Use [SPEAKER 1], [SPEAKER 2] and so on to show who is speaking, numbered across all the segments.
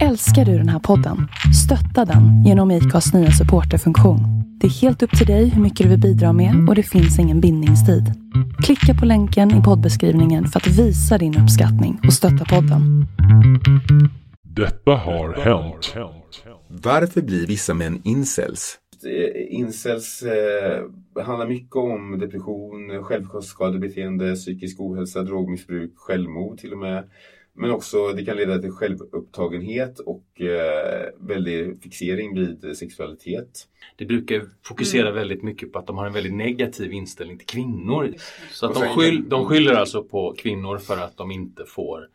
[SPEAKER 1] Älskar du den här podden? Stötta den genom IKAs nya supporterfunktion. Det är helt upp till dig hur mycket du vill bidra med och det finns ingen bindningstid. Klicka på länken i poddbeskrivningen för att visa din uppskattning och stötta podden.
[SPEAKER 2] Detta har hänt.
[SPEAKER 3] Varför blir vissa män incels?
[SPEAKER 4] Incels eh, handlar mycket om depression, självskadebeteende, psykisk ohälsa, drogmissbruk, självmord till och med. Men också det kan leda till självupptagenhet och eh, väldig fixering vid sexualitet.
[SPEAKER 5] Det brukar fokusera väldigt mycket på att de har en väldigt negativ inställning till kvinnor. Så att de, skyll, de skyller alltså på kvinnor för att de inte får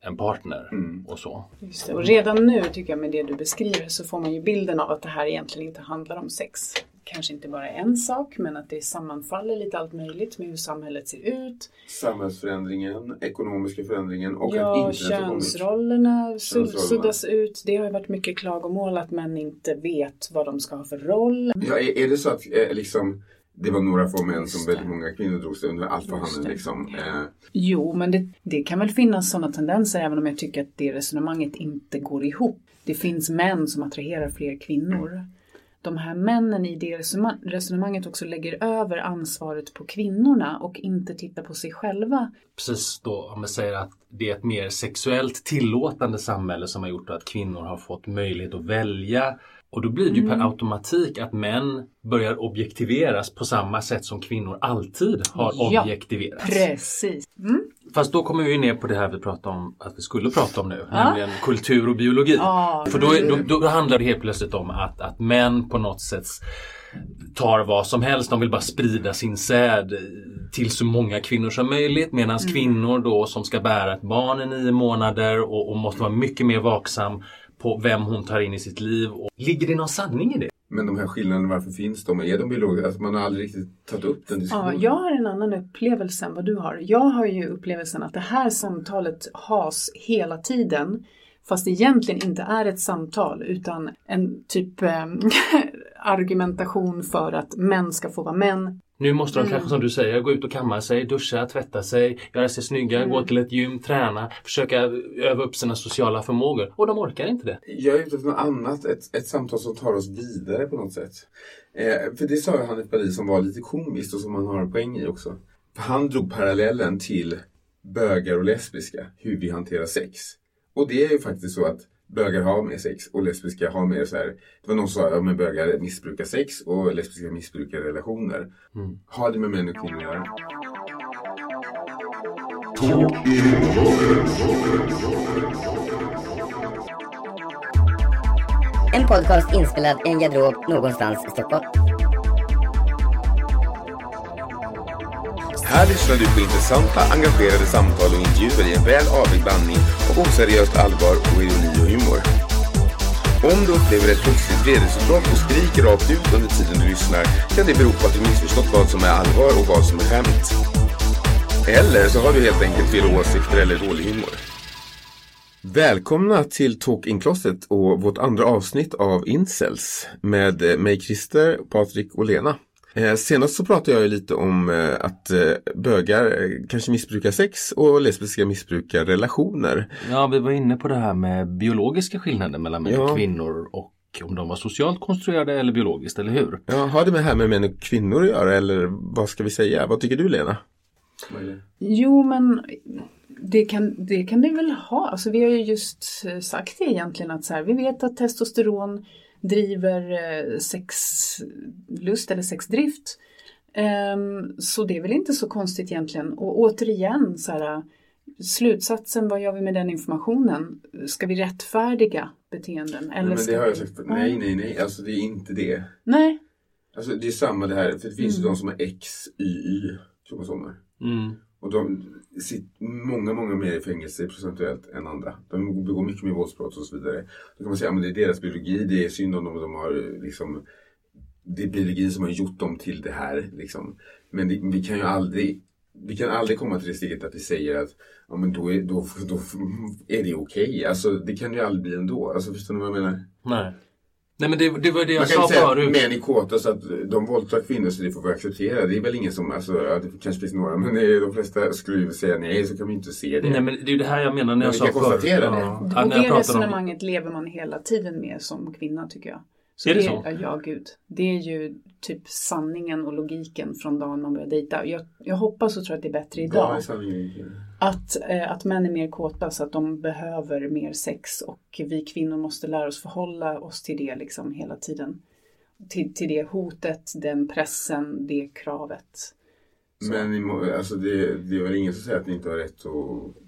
[SPEAKER 5] en partner
[SPEAKER 4] Mm.
[SPEAKER 5] och så.
[SPEAKER 6] Just det. Och redan nu tycker jag med det du beskriver så får man ju bilden av att det här egentligen inte handlar om sex. Kanske inte bara en sak men att det sammanfaller lite allt möjligt med hur samhället ser ut.
[SPEAKER 4] Samhällsförändringen, ekonomiska förändringen och att
[SPEAKER 6] ja,
[SPEAKER 4] internet har kommit.
[SPEAKER 6] könsrollerna sud-
[SPEAKER 4] Könsrollerna.
[SPEAKER 6] suddas ut. Det har ju varit mycket klagomål att män inte vet vad de ska ha för roll.
[SPEAKER 4] Ja, är, är det så att eh, liksom, det var några få män som väldigt många kvinnor drog sig under alfahannen liksom? Eh,
[SPEAKER 6] Jo, men det, det kan väl finnas sådana tendenser även om jag tycker att det resonemanget inte går ihop. Det finns män som attraherar fler kvinnor. De här männen i det resonema- resonemanget också lägger över ansvaret på kvinnorna och inte tittar på sig själva.
[SPEAKER 5] Precis då om man säger att det är ett mer sexuellt tillåtande samhälle som har gjort att kvinnor har fått möjlighet att välja. Och då blir det ju per automatik att män börjar objektiveras på samma sätt som kvinnor alltid har
[SPEAKER 6] Ja,
[SPEAKER 5] objektiverats.
[SPEAKER 6] Precis. Mm.
[SPEAKER 5] Fast då kommer vi ner på det här vi pratade om att vi skulle prata om nu, nämligen kultur och biologi.
[SPEAKER 6] Ja,
[SPEAKER 5] För då, är- då, då handlar det helt plötsligt om att, att män på något sätt tar vad som helst. De vill bara sprida sin säd till så många kvinnor som möjligt. Medan kvinnor då som ska bära ett barn i nio månader och, och måste vara mycket mer vaksam på vem hon tar in i sitt liv. Och, ligger det någon sanning i det?
[SPEAKER 4] Men de här skillnaderna, varför finns de? Är de biologiska? Alltså, man har aldrig riktigt tagit upp den
[SPEAKER 6] Ja,
[SPEAKER 4] diskussionen.
[SPEAKER 6] jag har en annan upplevelse än vad du har. Jag har ju upplevelsen att det här samtalet has hela tiden. Fast det egentligen inte är ett samtal utan en typ eh, argumentation för att män ska få vara män.
[SPEAKER 5] Nu måste
[SPEAKER 6] Mm.
[SPEAKER 5] de kanske som du säger gå ut och kamma sig, duscha, tvätta sig, göra sig snygga,
[SPEAKER 6] Mm.
[SPEAKER 5] gå till ett gym, träna, försöka öva upp sina sociala förmågor. Och de orkar inte det.
[SPEAKER 4] Jag är ute efter något annat, ett, ett samtal som tar oss vidare på något sätt. Eh, för det sa ju Hanif Bali som var lite komiskt och som han har en poäng i också. För han drog parallellen till bögar och lesbiska, hur vi hanterar sex. Och det är ju faktiskt så att bögar har mer sex och lesbiska har mer så här. Det var någon som sa att ja, bögar missbrukar sex och lesbiska missbrukar relationer. Har det med män och kvinnor att göra?
[SPEAKER 7] En podcast inspelad i en garderob någonstans i Stockholm.
[SPEAKER 3] Här lyssnar du på intressanta, engagerade samtal och intervjuer i en väl avvägd blandning av oseriöst allvar och ironi och humor. Om du upplever ett plötsligt vredesutbrott och skriker rakt ut under tiden du lyssnar kan det bero på att du missförstått vad som är allvar och vad som är skämt. Eller så har du helt enkelt fel åsikter eller dålig humor. Välkomna till Talk in Closet och vårt andra avsnitt av Incels med mig Christer, Patrik och Lena. Eh, senast så pratade jag ju lite om eh, att eh, bögar kanske missbrukar sex och lesbiska missbrukar relationer.
[SPEAKER 5] Ja, vi var inne på det här med biologiska skillnader mellan män
[SPEAKER 3] Ja.
[SPEAKER 5] och kvinnor och om de var socialt konstruerade eller biologiskt, eller hur?
[SPEAKER 3] Ja, har det med det här med män och kvinnor att göra eller vad ska vi säga? Vad tycker du Lena?
[SPEAKER 6] Jo, men det kan, det kan det väl ha. Alltså, vi har ju just sagt det egentligen att så här, vi vet att testosteron driver eh, sexlust eller sexdrift. Ehm, så det är väl inte så konstigt egentligen. Och återigen, så här, slutsatsen, vad gör vi med den informationen? Ska vi rättfärdiga beteenden? Eller
[SPEAKER 4] Nej, men det har jag sagt. Nej, nej, nej. Alltså det är inte det.
[SPEAKER 6] Nej.
[SPEAKER 4] Alltså det är samma det här. För det finns ju
[SPEAKER 6] Mm.
[SPEAKER 4] de som har XYY kromosomer.
[SPEAKER 5] Mm.
[SPEAKER 4] Och de sitter många, många mer i fängelse procentuellt än andra. De begår mycket mer våldsbrott och så vidare. Då kan man säga att det är deras biologi, det är synd om dem, de har liksom det är biologin som har gjort dem till det här. Liksom. Men det, vi kan ju aldrig vi kan aldrig komma till det steget att vi säger att ja, men då, är, då, då är det okej. Alltså, det kan ju aldrig bli ändå. Alltså, förstår ni vad jag menar?
[SPEAKER 5] Nej. Nej men det, det var det
[SPEAKER 4] Man
[SPEAKER 5] jag
[SPEAKER 4] kan
[SPEAKER 5] sa
[SPEAKER 4] inte säga att
[SPEAKER 5] förut.
[SPEAKER 4] män är kåta så att de våldtar kvinnor så det får vi acceptera. Det är väl ingen som, alltså, ja, det kanske finns några, men det är, de flesta skulle ju säga nej så kan vi inte se det.
[SPEAKER 5] Nej men det är ju det här jag menar när
[SPEAKER 4] Men
[SPEAKER 5] jag
[SPEAKER 4] vi
[SPEAKER 5] sa
[SPEAKER 4] kan
[SPEAKER 5] förut.
[SPEAKER 4] konstatera det.
[SPEAKER 5] Ja.
[SPEAKER 6] Och
[SPEAKER 5] Ja, när jag
[SPEAKER 6] det
[SPEAKER 5] pratar om-
[SPEAKER 6] resonemanget lever man hela tiden med som kvinna tycker jag.
[SPEAKER 5] Är det så?
[SPEAKER 6] Ja, ja, gud. Det är ju typ sanningen och logiken från dagen man börjar dejta. Jag, jag hoppas och tror att det är bättre idag.
[SPEAKER 4] sanningen?
[SPEAKER 6] Att, eh, att män är mer kåta så att de behöver mer sex och vi kvinnor måste lära oss förhålla oss till det liksom hela tiden. Till, till det hotet, den pressen, det kravet.
[SPEAKER 4] Men i må- alltså, det, det är väl ingen som säger att ni inte har rätt att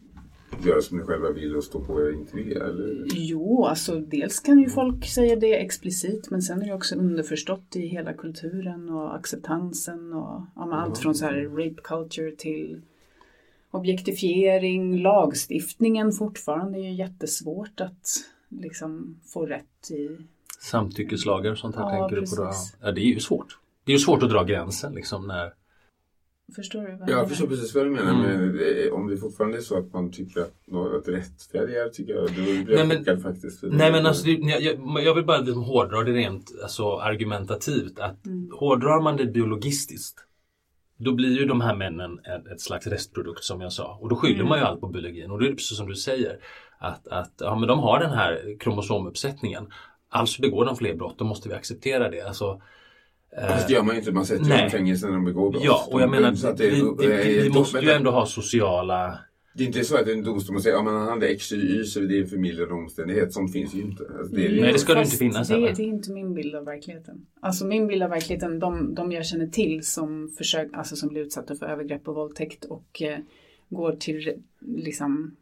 [SPEAKER 4] göra som ni själva vill och stå på er det? Eller?
[SPEAKER 6] Jo, alltså dels kan ju folk säga det explicit men sen är det också underförstått i hela kulturen och acceptansen och ja, allt från så här rape culture till objektifiering, lagstiftningen fortfarande är ju jättesvårt att liksom få rätt i.
[SPEAKER 5] Samtyckeslagar och sånt här
[SPEAKER 6] Ja,
[SPEAKER 5] tänker du på då?
[SPEAKER 6] precis.
[SPEAKER 5] Ja det är ju svårt. Det är ju svårt att dra gränsen liksom när
[SPEAKER 6] Förstår du? Vad
[SPEAKER 4] Ja,
[SPEAKER 6] jag
[SPEAKER 4] förstår precis vad du menar.
[SPEAKER 5] Mm.
[SPEAKER 4] Men om det fortfarande är så att man tycker att något rättfärdigare tycker jag, då blir
[SPEAKER 5] Nej,
[SPEAKER 4] jag
[SPEAKER 5] men-
[SPEAKER 4] chockad faktiskt.
[SPEAKER 5] Nej
[SPEAKER 4] det-
[SPEAKER 5] men alltså, det, jag, jag, vill bara liksom hårdra det rent alltså, argumentativt. Att
[SPEAKER 6] Mm.
[SPEAKER 5] Hårdrar man det biologistiskt då blir ju de här männen ett, ett slags restprodukt som jag sa. Och då skyller
[SPEAKER 6] Mm.
[SPEAKER 5] man ju allt på biologin. Och det är precis som du säger. Att, att ja, men de har den här kromosomuppsättningen. Alltså begår de fler brott, då måste vi acceptera det. Alltså,
[SPEAKER 4] Fast det gör man ju inte. Man sätter
[SPEAKER 5] Nej.
[SPEAKER 4] dem i fängelse när de begår brott.
[SPEAKER 5] ja, och jag menar,
[SPEAKER 4] så det
[SPEAKER 5] vi, vi, vi
[SPEAKER 4] eh,
[SPEAKER 5] måste ju ändå ha sociala
[SPEAKER 4] Det är inte så att en domstol säger att ja, men han hade X, Y, Y så det är en förmildrande omständighet. Sånt finns ju inte. Alltså, det är,
[SPEAKER 5] Nej, det ska det inte finnas
[SPEAKER 6] det, det är inte min bild av verkligheten. Alltså min bild av verkligheten, de, de jag känner till som, försök, alltså som blir utsatta för övergrepp och våldtäkt och eh, går till liksom,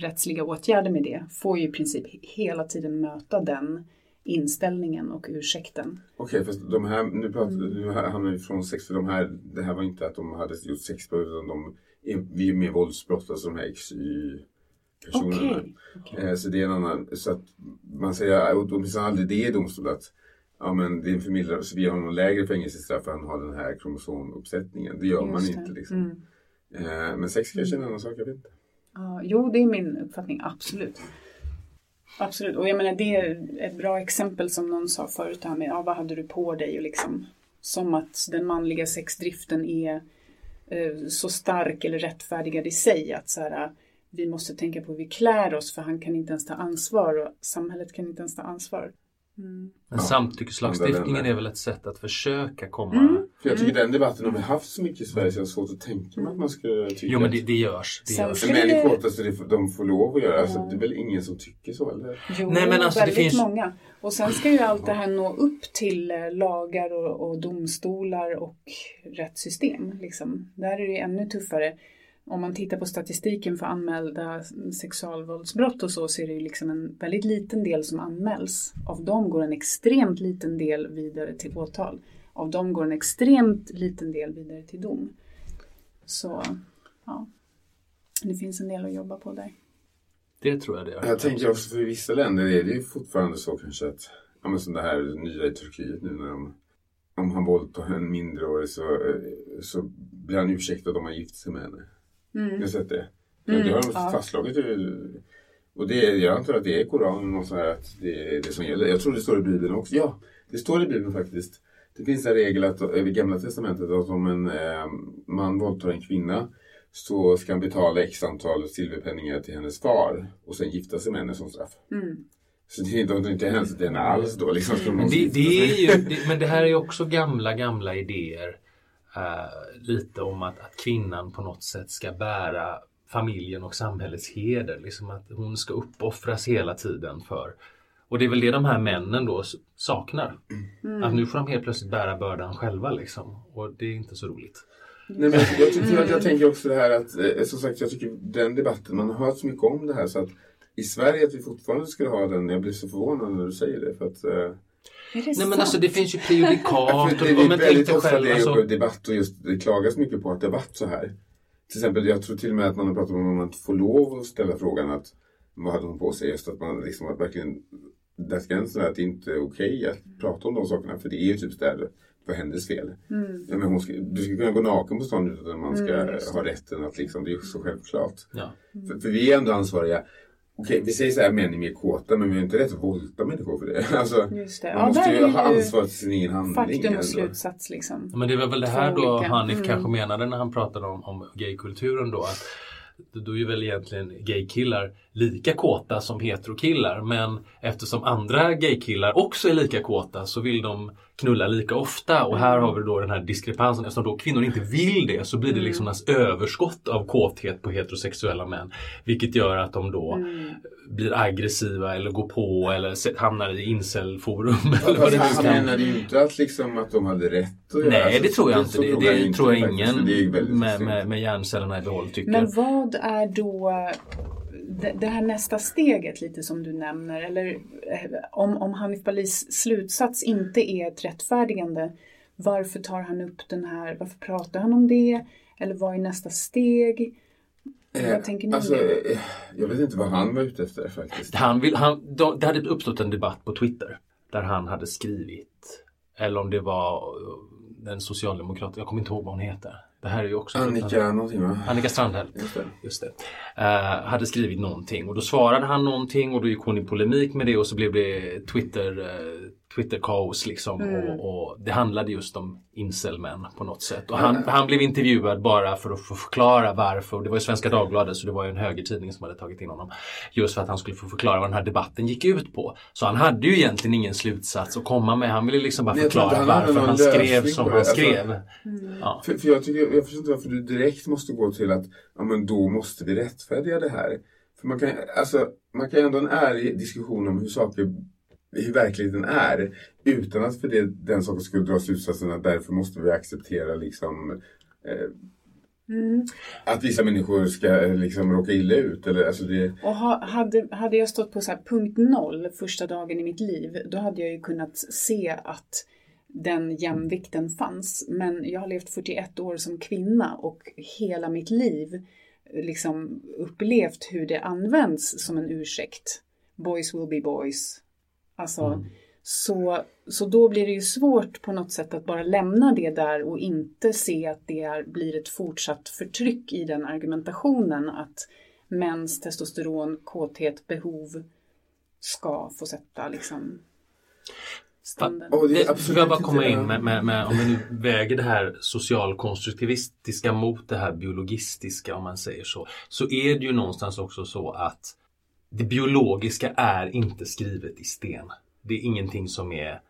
[SPEAKER 6] rättsliga åtgärder med det, får ju i princip hela tiden möta den inställningen och ursäkten.
[SPEAKER 4] Okej, fast de här, nu, pratar,
[SPEAKER 6] Mm.
[SPEAKER 4] nu hamnar vi från sex, för de här, det här var inte att de hade gjort sexbrott utan de vi är med våldsbrott, alltså de här X, Y personerna.
[SPEAKER 6] Okej. okej.
[SPEAKER 4] Eh, Så det är en annan, så att man säger, åtminstone aldrig det i domstol att ja men det är en förmildrande, så vi har någon lägre fängelsestraff för han har den här kromosomuppsättningen. Det gör man
[SPEAKER 6] Just det.
[SPEAKER 4] inte liksom.
[SPEAKER 6] Mm.
[SPEAKER 4] Eh, Men sex kanske är en annan sak, jag vet inte.
[SPEAKER 6] Ja, jo, det är min uppfattning, absolut. Absolut, och jag menar det är ett bra exempel som någon sa förut, det här med ja, vad hade du på dig och liksom som att den manliga sexdriften är eh, så stark eller rättfärdigad i sig att så här, vi måste tänka på hur vi klär oss för han kan inte ens ta ansvar och samhället kan inte ens ta ansvar. Mm.
[SPEAKER 5] Men
[SPEAKER 4] Ja,
[SPEAKER 5] samtyckeslagstiftningen är väl ett sätt att försöka komma...
[SPEAKER 6] Mm.
[SPEAKER 4] För jag tycker den debatten har vi haft så mycket i Sverige så jag har svårt att tänka mig att man skulle tycka
[SPEAKER 5] Jo men
[SPEAKER 4] att-
[SPEAKER 5] det, det görs. Det görs.
[SPEAKER 6] ska-
[SPEAKER 4] Men
[SPEAKER 6] det-
[SPEAKER 4] det kåta så det får, de får lov att göra. Alltså, det är väl ingen som tycker så eller?
[SPEAKER 6] Jo,
[SPEAKER 5] Nej, men alltså, det
[SPEAKER 6] väldigt
[SPEAKER 5] finns-
[SPEAKER 6] många. Och sen ska ju allt det här nå upp till eh, lagar och, och domstolar och rättssystem. Liksom. Där är det ännu tuffare. Om man tittar på statistiken för anmälda sexualvåldsbrott och så, så är det ju liksom en väldigt liten del som anmäls. Av dem går en extremt liten del vidare till åtal. Av dem går en extremt liten del vidare till dom. Så, ja. Det finns en del att jobba på där.
[SPEAKER 5] Det tror jag det gör.
[SPEAKER 4] Jag tänker också för vissa länder är det ju fortfarande så kanske att, ja men som det här nya i Turkiet nu när de, om han våldtar en mindreårig så, eh, så blir han ursäktad om han gift sig med henne.
[SPEAKER 6] Mm.
[SPEAKER 4] Jag har sett det.
[SPEAKER 6] Mm,
[SPEAKER 4] det har de
[SPEAKER 6] ja.
[SPEAKER 4] fastslagit. Och det, är- jag antar att det är Koranen och så här att det är det som gäller. Jag tror det står i Bibeln också. Ja, det står i Bibeln faktiskt. Det finns en regel att, eh, i Gamla Testamentet att om en eh, man våldtar en kvinna så ska han betala x antal silverpenningar till hennes far och sen gifta sig med henne som straff.
[SPEAKER 6] Mm.
[SPEAKER 4] Så det är inte, de tar inte hänsyn till henne alls då. Liksom, måste
[SPEAKER 5] det, det är ju, det, men det här är ju också gamla, gamla idéer. Eh, lite om att, att kvinnan på något sätt ska bära familjen och samhällets heder. Liksom att hon ska uppoffras hela tiden för. Och det är väl det de här männen då saknar.
[SPEAKER 6] Mm.
[SPEAKER 5] Att nu får de helt plötsligt bära bördan själva liksom. Och det är inte så roligt.
[SPEAKER 4] Nej, men jag, tycker, jag, jag tänker också det här att, eh, som sagt, jag tycker den debatten, man har hört så mycket om det här så att i Sverige att vi fortfarande skulle ha den, jag blir så förvånad när du säger det. För att, eh,
[SPEAKER 5] Nej
[SPEAKER 6] sant?
[SPEAKER 5] men alltså det finns ju prejudikat.
[SPEAKER 4] det, det
[SPEAKER 5] och,
[SPEAKER 4] är väldigt
[SPEAKER 5] dig
[SPEAKER 4] ofta
[SPEAKER 5] själv.
[SPEAKER 4] det är
[SPEAKER 5] Alltså,
[SPEAKER 4] debatt och just det klagas mycket på att det varit så här. Till exempel, jag tror till och med att man har pratat om att man inte får lov att ställa frågan att vad hade hon på sig? Just att man liksom har verkligen där gränsen är att det inte är okej att prata om de sakerna för det är ju typ där för hennes fel.
[SPEAKER 6] Mm.
[SPEAKER 4] Ja, men hon ska, du ska kunna gå naken på stan utan att man ska
[SPEAKER 6] Mm,
[SPEAKER 4] ha rätten att liksom, det är ju så självklart.
[SPEAKER 5] ja.
[SPEAKER 4] För, för vi är ändå ansvariga Okej, vi säger så här män är mer kåta men vi har inte rätt att våldta människor för det. Alltså,
[SPEAKER 6] Just det.
[SPEAKER 4] man
[SPEAKER 6] Ja,
[SPEAKER 4] måste ju ha
[SPEAKER 6] ju
[SPEAKER 4] ansvar för sin egen handling.
[SPEAKER 6] Faktum och slutsats liksom.
[SPEAKER 5] Ja, Men det var väl det här då
[SPEAKER 6] olika.
[SPEAKER 5] Hanif
[SPEAKER 6] Mm.
[SPEAKER 5] kanske menade när han pratade om, om gaykulturen då. Att då är väl egentligen gaykillar lika kåta som heterokillar men eftersom andra gaykillar också är lika kåta så vill de knulla lika ofta och här har vi då den här diskrepansen. Eftersom då kvinnor inte vill det så blir det liksom ett överskott av kåthet på heterosexuella män. Vilket gör att de då blir aggressiva eller går på eller hamnar i incelforum. eller vad det
[SPEAKER 4] han menade ju inte att, liksom, att de hade rätt att göra
[SPEAKER 5] Nej,
[SPEAKER 4] alltså,
[SPEAKER 5] det tror jag inte. Det,
[SPEAKER 4] tror jag
[SPEAKER 5] det
[SPEAKER 4] inte
[SPEAKER 5] tror jag ingen med, med, med hjärncellerna i behåll tycker.
[SPEAKER 6] Men vad är då det, det här nästa steget lite som du nämner? Eller eh, om, om Hanif Balis slutsats inte är ett rättfärdigande, varför tar han upp den här, varför pratar han om det? Eller vad är nästa steg?
[SPEAKER 4] Eh,
[SPEAKER 6] vad tänker ni
[SPEAKER 4] alltså, eh, Jag vet inte vad han var ute efter faktiskt.
[SPEAKER 5] Han vill, han, de, det hade uppstått en debatt på Twitter där han hade skrivit, eller om det var eh, en socialdemokrat, jag kommer inte ihåg vad hon heter. Det här är ju också
[SPEAKER 4] Annika någonting va?
[SPEAKER 5] Annika Strandhäll.
[SPEAKER 4] Just det.
[SPEAKER 5] Just det. Eh, hade skrivit någonting och då svarade han någonting och då gick hon i polemik med det och så blev det Twitter, uh, Twitter-kaos liksom.
[SPEAKER 6] Mm.
[SPEAKER 5] Och, och det handlade just om incelmän på något sätt. Och han, han blev intervjuad bara för att få förklara varför. Och det var ju Svenska Dagbladet så det var ju en högertidning som hade tagit in honom. Just för att han skulle få förklara vad den här debatten gick ut på. Så han hade ju egentligen ingen slutsats att komma med. Han ville liksom bara förklara
[SPEAKER 4] han
[SPEAKER 5] varför han skrev som han
[SPEAKER 4] Alltså-
[SPEAKER 5] skrev. Ja.
[SPEAKER 4] För, för jag, tycker, jag förstår inte varför du direkt måste gå till att ja, men då måste vi rättfärdiga det här. För man kan, alltså, man kan ju ändå ha en ärlig diskussion om hur saker hur verkligheten är utan att för det, den saken skulle dra slutsatsen att därför måste vi acceptera liksom eh,
[SPEAKER 6] Mm.
[SPEAKER 4] att vissa människor ska eh, liksom råka illa ut. Eller, alltså det,
[SPEAKER 6] Och ha, hade, hade jag stått på så punkt noll första dagen i mitt liv, då hade jag ju kunnat se att den jämvikten fanns. Men jag har levt 41 år som kvinna och hela mitt liv liksom upplevt hur det används som en ursäkt. Boys will be boys. Alltså, så, så då blir det ju svårt på något sätt att bara lämna det där och inte se att det är, blir ett fortsatt förtryck i den argumentationen att mäns testosteron, kåthet, behov ska få sätta liksom standard.
[SPEAKER 4] och det
[SPEAKER 5] får jag bara komma in med, med, med, om vi nu väger det här socialkonstruktivistiska mot det här biologistiska om man säger så. Så är det ju någonstans också så att det biologiska är inte skrivet i sten. Det är ingenting som är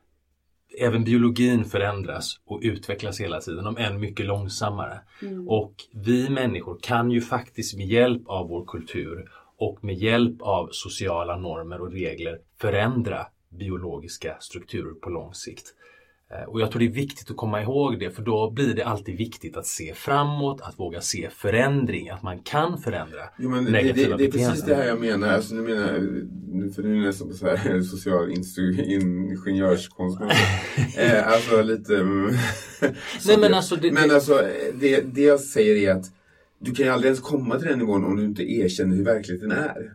[SPEAKER 5] Även biologin förändras och utvecklas hela tiden, om än mycket långsammare. Och vi människor kan ju faktiskt med hjälp av vår kultur och med hjälp av sociala normer och regler förändra biologiska strukturer på lång sikt. Eh, Och jag tror det är viktigt att komma ihåg det för då blir det alltid viktigt att se framåt, att våga se förändring, att man kan förändra
[SPEAKER 4] Jo, men det, det,
[SPEAKER 5] negativa
[SPEAKER 4] det är precis det här jag menar. Alltså, nu menar jag- nu- för nu är det nästan på så här social instru- ingenjörskonst. eh, alltså lite... så
[SPEAKER 5] Nej, men
[SPEAKER 4] det-
[SPEAKER 5] alltså, det-
[SPEAKER 4] men
[SPEAKER 5] det-
[SPEAKER 4] alltså det, det jag säger är att du kan ju aldrig ens komma till den nivån om du inte erkänner hur verkligheten är.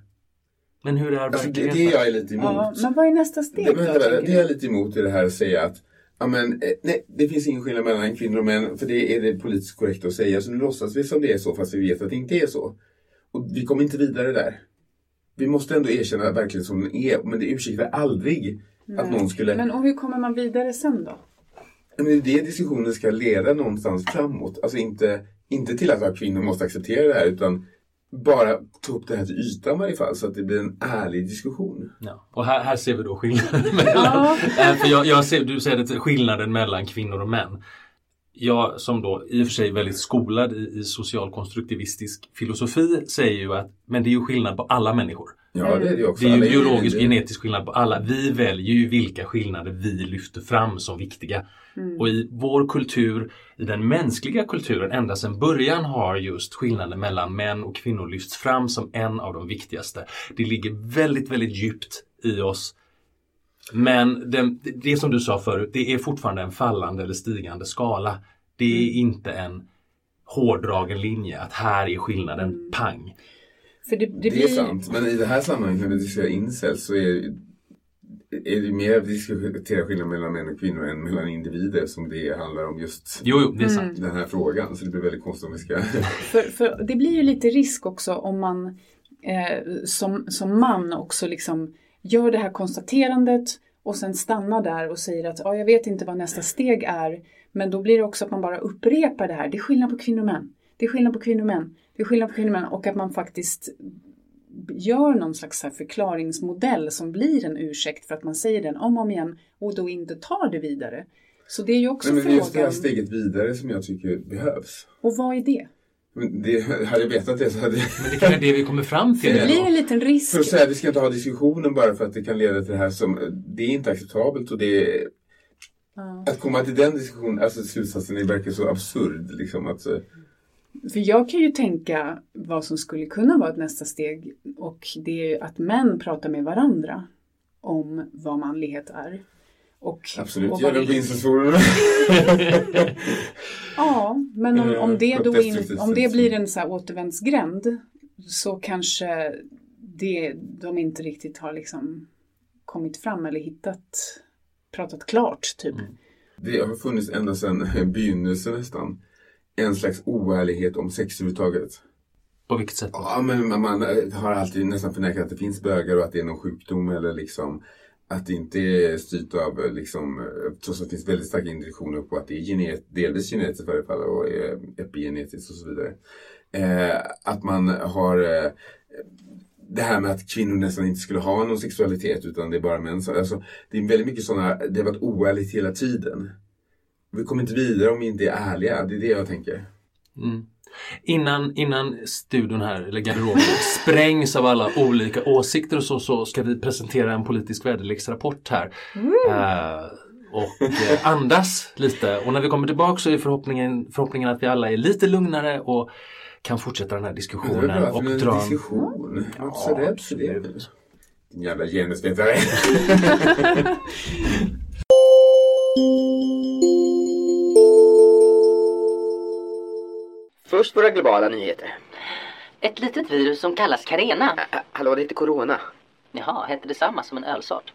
[SPEAKER 5] Men hur är
[SPEAKER 4] Alltså, det,
[SPEAKER 5] verkligheten?
[SPEAKER 4] det jag är lite emot.
[SPEAKER 6] Ja, men vad är nästa steg
[SPEAKER 4] Det,
[SPEAKER 6] då,
[SPEAKER 4] men, det, det
[SPEAKER 6] du?
[SPEAKER 4] är jag lite emot i det här att säga att ja, men, eh, nej, det finns ingen skillnad mellan kvinnor och män för det är det politiskt korrekt att säga. Så nu låtsas vi som det är så fast vi vet att det inte är så. Och vi kommer inte vidare där. Vi måste ändå erkänna verkligen som den är men det ursäktar aldrig att någon skulle...
[SPEAKER 6] Men och hur kommer man vidare sen då?
[SPEAKER 4] Men det är det diskussionen ska leda någonstans framåt. Alltså inte, inte till att kvinnor måste acceptera det här utan bara ta upp det här till ytan i varje fall så att det blir en ärlig diskussion.
[SPEAKER 5] Ja. Och här, här ser vi då skillnaden mellan, för jag, jag ser, du säger att skillnaden mellan kvinnor och män. Jag som då i och för sig är väldigt skolad i, i socialkonstruktivistisk filosofi säger ju att men det är ju skillnad på alla människor.
[SPEAKER 4] Ja, det är det också.
[SPEAKER 5] Det är ju biologisk genetisk skillnad på alla. Vi väljer ju vilka skillnader vi lyfter fram som viktiga. Och i vår kultur, i den mänskliga kulturen, ända sedan början har just skillnaden mellan män och kvinnor lyfts fram som en av de viktigaste. Det ligger väldigt, väldigt djupt i oss. Men det, det som du sa förut, det är fortfarande en fallande eller stigande skala. Det är inte en hårdragen linje att här är skillnaden pang.
[SPEAKER 6] För det, det,
[SPEAKER 4] Det
[SPEAKER 6] blir...
[SPEAKER 4] är sant, men i det här sammanhanget när vi diskuterar incels så är, är det mer att diskutera skillnad mellan män och kvinnor än mellan individer som det handlar om just
[SPEAKER 5] Jo, jo, det är sant.
[SPEAKER 4] den här frågan. Så det blir väldigt konstigt om vi ska...
[SPEAKER 6] För, för det blir ju lite risk också om man eh, som, som man också liksom gör det här konstaterandet och sen stannar där och säger att ja, jag vet inte vad nästa steg är. Men då blir det också att man bara upprepar det här. Det är skillnad på kvinnor och män. Det är skillnad på kvinnor och män. Det är skillnad på kvinnor och män. Och att man faktiskt gör någon slags förklaringsmodell som blir en ursäkt för att man säger den om och om igen och då inte tar det vidare. Så det är ju också
[SPEAKER 4] Nej, men det är just det här
[SPEAKER 6] frågan.
[SPEAKER 4] steget vidare som jag tycker behövs.
[SPEAKER 6] Och vad är det?
[SPEAKER 4] Men det, hade jag vetat det så hade jag...
[SPEAKER 5] Men det kanske är det vi kommer fram till.
[SPEAKER 6] Det blir en liten risk.
[SPEAKER 4] För att säga, vi ska inte ha diskussionen bara för att det kan leda till det här som, det är inte acceptabelt och det är, att komma till den diskussionen, alltså slutsatsen, det verkar så absurd liksom att, eh,
[SPEAKER 6] För jag kan ju tänka vad som skulle kunna vara ett nästa steg och det är ju att män pratar med varandra om vad manlighet är. Och,
[SPEAKER 4] absolut,
[SPEAKER 6] och
[SPEAKER 4] gör det på
[SPEAKER 6] vi-
[SPEAKER 4] insatsforumen.
[SPEAKER 6] Ja, men om, om, det
[SPEAKER 4] Eh, på
[SPEAKER 6] då in, om det blir en så här återvändsgränd så kanske det, de inte riktigt har liksom kommit fram eller hittat, pratat klart typ.
[SPEAKER 4] Det har funnits ända sedan begynnelsen nästan, en slags oärlighet om sex överhuvudtaget.
[SPEAKER 5] På vilket sätt?
[SPEAKER 4] Ja, men man- man har alltid nästan förnekat att det finns bögar och att det är någon sjukdom eller liksom att det inte är styrt av liksom, trots att det finns väldigt starka indikationer på att det är genet, delvis genetiskt fall och eh, epigenetiskt och så vidare. Eh, att man har eh, det här med att kvinnor nästan inte skulle ha någon sexualitet utan det är bara män. Alltså, det är väldigt mycket sådana, det har varit oärligt hela tiden. Vi kommer inte vidare om vi inte är ärliga, det är det jag tänker.
[SPEAKER 5] Mm. Innan, innan studion här, eller garderoben, sprängs av alla olika åsikter och så, så ska vi presentera en politisk väderleksrapport här. Eh, och eh, andas lite. Och när vi kommer tillbaka så är förhoppningen, förhoppningen att vi alla är lite lugnare och kan fortsätta den här
[SPEAKER 4] Men det är
[SPEAKER 5] diskussionen
[SPEAKER 4] bra,
[SPEAKER 5] och
[SPEAKER 4] för en
[SPEAKER 5] dra...
[SPEAKER 4] diskussion.
[SPEAKER 5] Ja,
[SPEAKER 4] det.
[SPEAKER 5] absolut.
[SPEAKER 4] Din jävla genusvetare.
[SPEAKER 8] Först våra globala nyheter.
[SPEAKER 9] Ett litet virus som kallas Carena.
[SPEAKER 8] Ä- hallå, det heter Corona.
[SPEAKER 9] Jaha, hette det samma som en ölsort?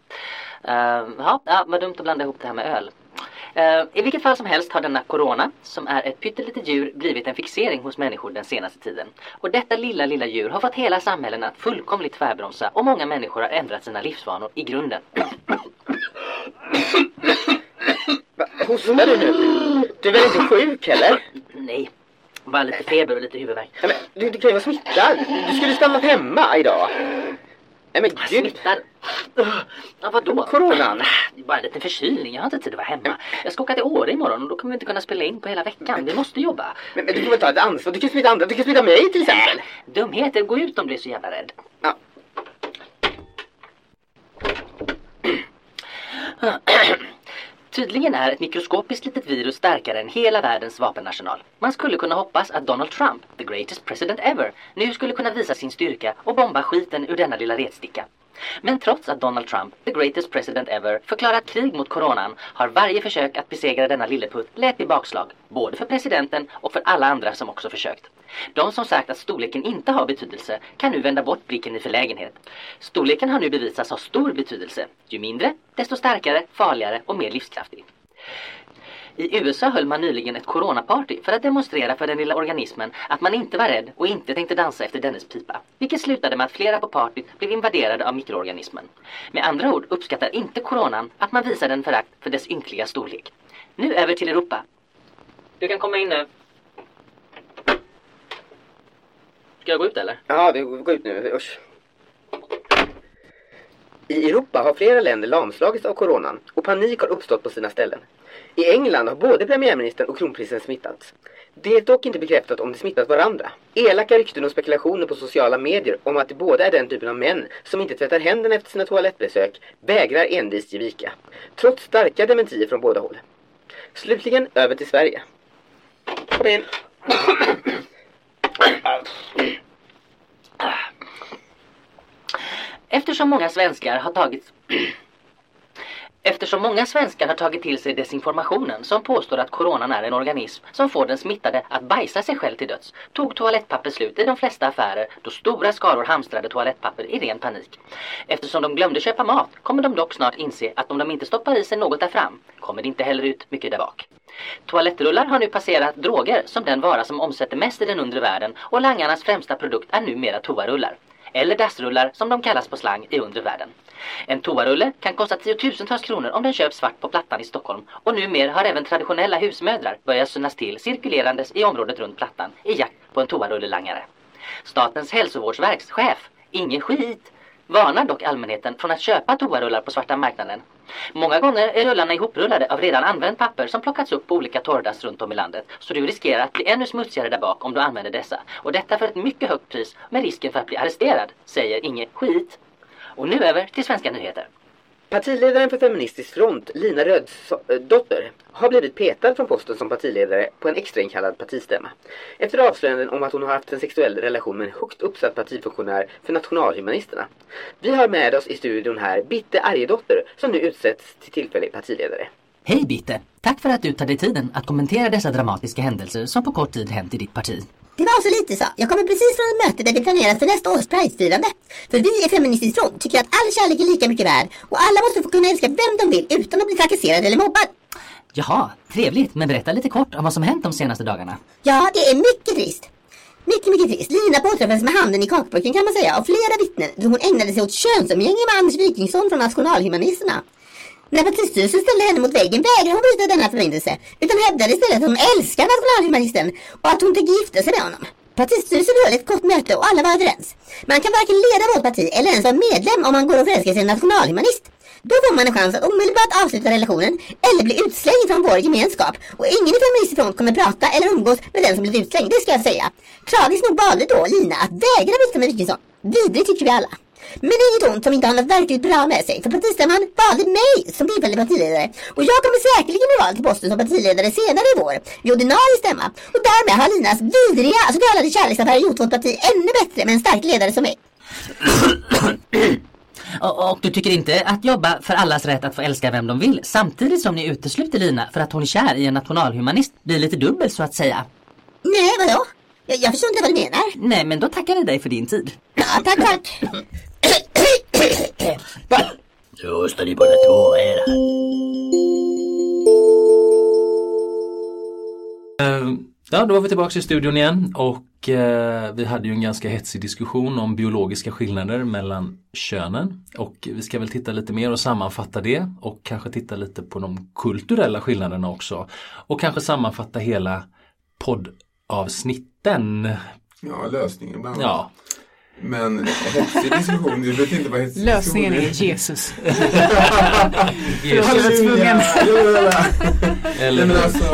[SPEAKER 9] Uh, ja, ja, vad dumt att blanda ihop det här med öl. Eh, I vilket fall som helst har denna Corona, som är ett pyttelitet djur, blivit en fixering hos människor den senaste tiden. Och detta lilla, lilla djur har fått hela samhällen att fullkomligt tvärbromsa och många människor har ändrat sina livsvanor i grunden.
[SPEAKER 8] Hostar du nu? Du är väl inte sjuk heller?
[SPEAKER 9] Nej, bara lite feber och lite huvudvärk.
[SPEAKER 8] Nej, men, du, du kan ju vara smittad. Du skulle stannat hemma idag. Nej men gud.
[SPEAKER 9] Smittad? Ja, vadå?
[SPEAKER 8] Coronan.
[SPEAKER 9] Bara en liten förkylning, jag har inte tid att vara hemma. Jag ska åka till Åre imorgon och då kommer vi inte kunna spela in på hela veckan. Vi måste jobba.
[SPEAKER 8] Men, men du får väl ta ett ansvar. Du kan smitta andra. Du kan smitta mig till exempel.
[SPEAKER 9] Dumheter, gå ut om du är så jävla rädd.
[SPEAKER 8] Ja.
[SPEAKER 9] Tydligen är ett mikroskopiskt litet virus starkare än hela världens vapenarsenal. Man skulle kunna hoppas att Donald Trump, the greatest president ever, nu skulle kunna visa sin styrka och bomba skiten ur denna lilla retsticka. Men trots att Donald Trump, the greatest president ever, förklarat krig mot coronan har varje försök att besegra denna lilleputt lett i bakslag, både för presidenten och för alla andra som också försökt. De som sagt att storleken inte har betydelse kan nu vända bort blicken i förlägenhet. Storleken har nu bevisats ha stor betydelse. Ju mindre, desto starkare, farligare och mer livskraftig. I USA höll man nyligen ett coronaparty för att demonstrera för den lilla organismen att man inte var rädd och inte tänkte dansa efter dennes pipa. Vilket slutade med att flera på partyt blev invaderade av mikroorganismen. Med andra ord uppskattar inte coronan att man visar den förakt för dess ynkliga storlek. Nu över till Europa. Du kan komma in nu. Ska jag gå ut eller?
[SPEAKER 8] Ja, det går ut nu. Usch. I Europa har flera länder lamslagits av coronan och panik har uppstått på sina ställen. I England har både premiärministern och kronprinsen smittats. Det är dock inte bekräftat om de smittat varandra. Elaka rykten och spekulationer på sociala medier om att de båda är den typen av män som inte tvättar händerna efter sina toalettbesök vägrar envist ge vika. Trots starka dementier från båda håll. Slutligen över till Sverige. Kom in.
[SPEAKER 9] Eftersom många svenskar har tagit Eftersom många svenskar har tagit till sig desinformationen som påstår att coronan är en organism som får den smittade att bajsa sig själv till döds tog toalettpapper slut i de flesta affärer då stora skaror hamstrade toalettpapper i ren panik. Eftersom de glömde köpa mat kommer de dock snart inse att om de inte stoppar i sig något där fram kommer det inte heller ut mycket där bak. Toalettrullar har nu passerat droger som den vara som omsätter mest i den undre världen och langarnas främsta produkt är numera toarullar eller dassrullar som de kallas på slang i undre världen. En toarulle kan kosta tiotusentals kronor om den köps svart på Plattan i Stockholm och numera har även traditionella husmödrar börjat synas till cirkulerandes i området runt Plattan i jakt på en toarullelangare. Statens hälsovårdsverks chef, Inge Skit, varnar dock allmänheten från att köpa toarullar på svarta marknaden. Många gånger är rullarna ihoprullade av redan använt papper som plockats upp på olika torrdass runt om i landet. Så du riskerar att bli ännu smutsigare där bak om du använder dessa. Och detta för ett mycket högt pris med risken för att bli arresterad, säger Inge Skit. Och nu över till svenska nyheter.
[SPEAKER 8] Partiledaren för Feministisk front, Lina Rödsdotter, eh, har blivit petad från posten som partiledare på en extrainkallad partistämma. Efter avslöjanden om att hon har haft en sexuell relation med en högt uppsatt partifunktionär för nationalhumanisterna. Vi har med oss i studion här Bitte Arjedotter som nu utsätts till tillfällig partiledare.
[SPEAKER 9] Hej Bitte! Tack för att du tar dig tiden att kommentera dessa dramatiska händelser som på kort tid hänt i ditt parti.
[SPEAKER 10] Det var så lite så. Jag kommer precis från ett möte där det planeras för nästa års Pridefirande. För vi i Feministiskt front tycker att all kärlek är lika mycket värd och alla måste få kunna älska vem de vill utan att bli trakasserad eller mobbad.
[SPEAKER 9] Jaha, trevligt. Men berätta lite kort om vad som hänt de senaste dagarna.
[SPEAKER 10] Ja, det är mycket trist. Mycket, mycket trist. Lina påträffades med handen i kakburken kan man säga av flera vittnen då hon ägnade sig åt könsumgänge med Anders Wikingsson från Nationalhumanisterna. När partistyrelsen ställde henne mot väggen vägrade hon bryta denna förbindelse utan hävdade istället att hon älskar nationalhumanisten och att hon tänker gifta sig med honom. Partistyrelsen höll ett kort möte och alla var överens. Man kan varken leda vårt parti eller ens vara medlem om man går och förälskar sig i en nationalhumanist. Då får man en chans att omedelbart avsluta relationen eller bli utslängd från vår gemenskap. Och ingen i feministisk front kommer prata eller umgås med den som blivit utslängd, det ska jag säga. Tragiskt nog valde då Lina att vägra bryta med Wikingsson. Vidrigt tycker vi alla. Men det är inget ont som inte har något verkligt bra med sig. För partistämman valde mig som tillfällig partiledare. Och jag kommer säkerligen bli vald till posten som partiledare senare i vår. Vid ordinarie stämma. Och därmed har Linas vidriga så kallade kärleksaffär gjort vårt parti ännu bättre med en stark ledare som mig.
[SPEAKER 9] Och, och du tycker inte att jobba för allas rätt att få älska vem de vill samtidigt som ni utesluter Lina för att hon är kär i en nationalhumanist blir lite dubbelt så att säga?
[SPEAKER 10] Nej, vadå? Jag, jag förstår inte vad du menar.
[SPEAKER 9] Nej, men då tackar jag dig för din tid.
[SPEAKER 10] Ja, tack, tack.
[SPEAKER 11] Så står ni båda två här.
[SPEAKER 5] Ja, då var vi tillbaka i studion igen och eh, vi hade ju en ganska hetsig diskussion om biologiska skillnader mellan könen. Och vi ska väl titta lite mer och sammanfatta det och kanske titta lite på de kulturella skillnaderna också. Och kanske sammanfatta hela poddavsnitten.
[SPEAKER 4] Ja, lösningen bland annat.
[SPEAKER 5] Ja.
[SPEAKER 4] Men hetsig diskussion, du vet inte vad hetsig
[SPEAKER 6] Lösningen
[SPEAKER 4] diskussion
[SPEAKER 6] är Jesus.
[SPEAKER 5] Jesus.
[SPEAKER 6] Jag var tvungen.
[SPEAKER 5] Eller-
[SPEAKER 4] men alltså,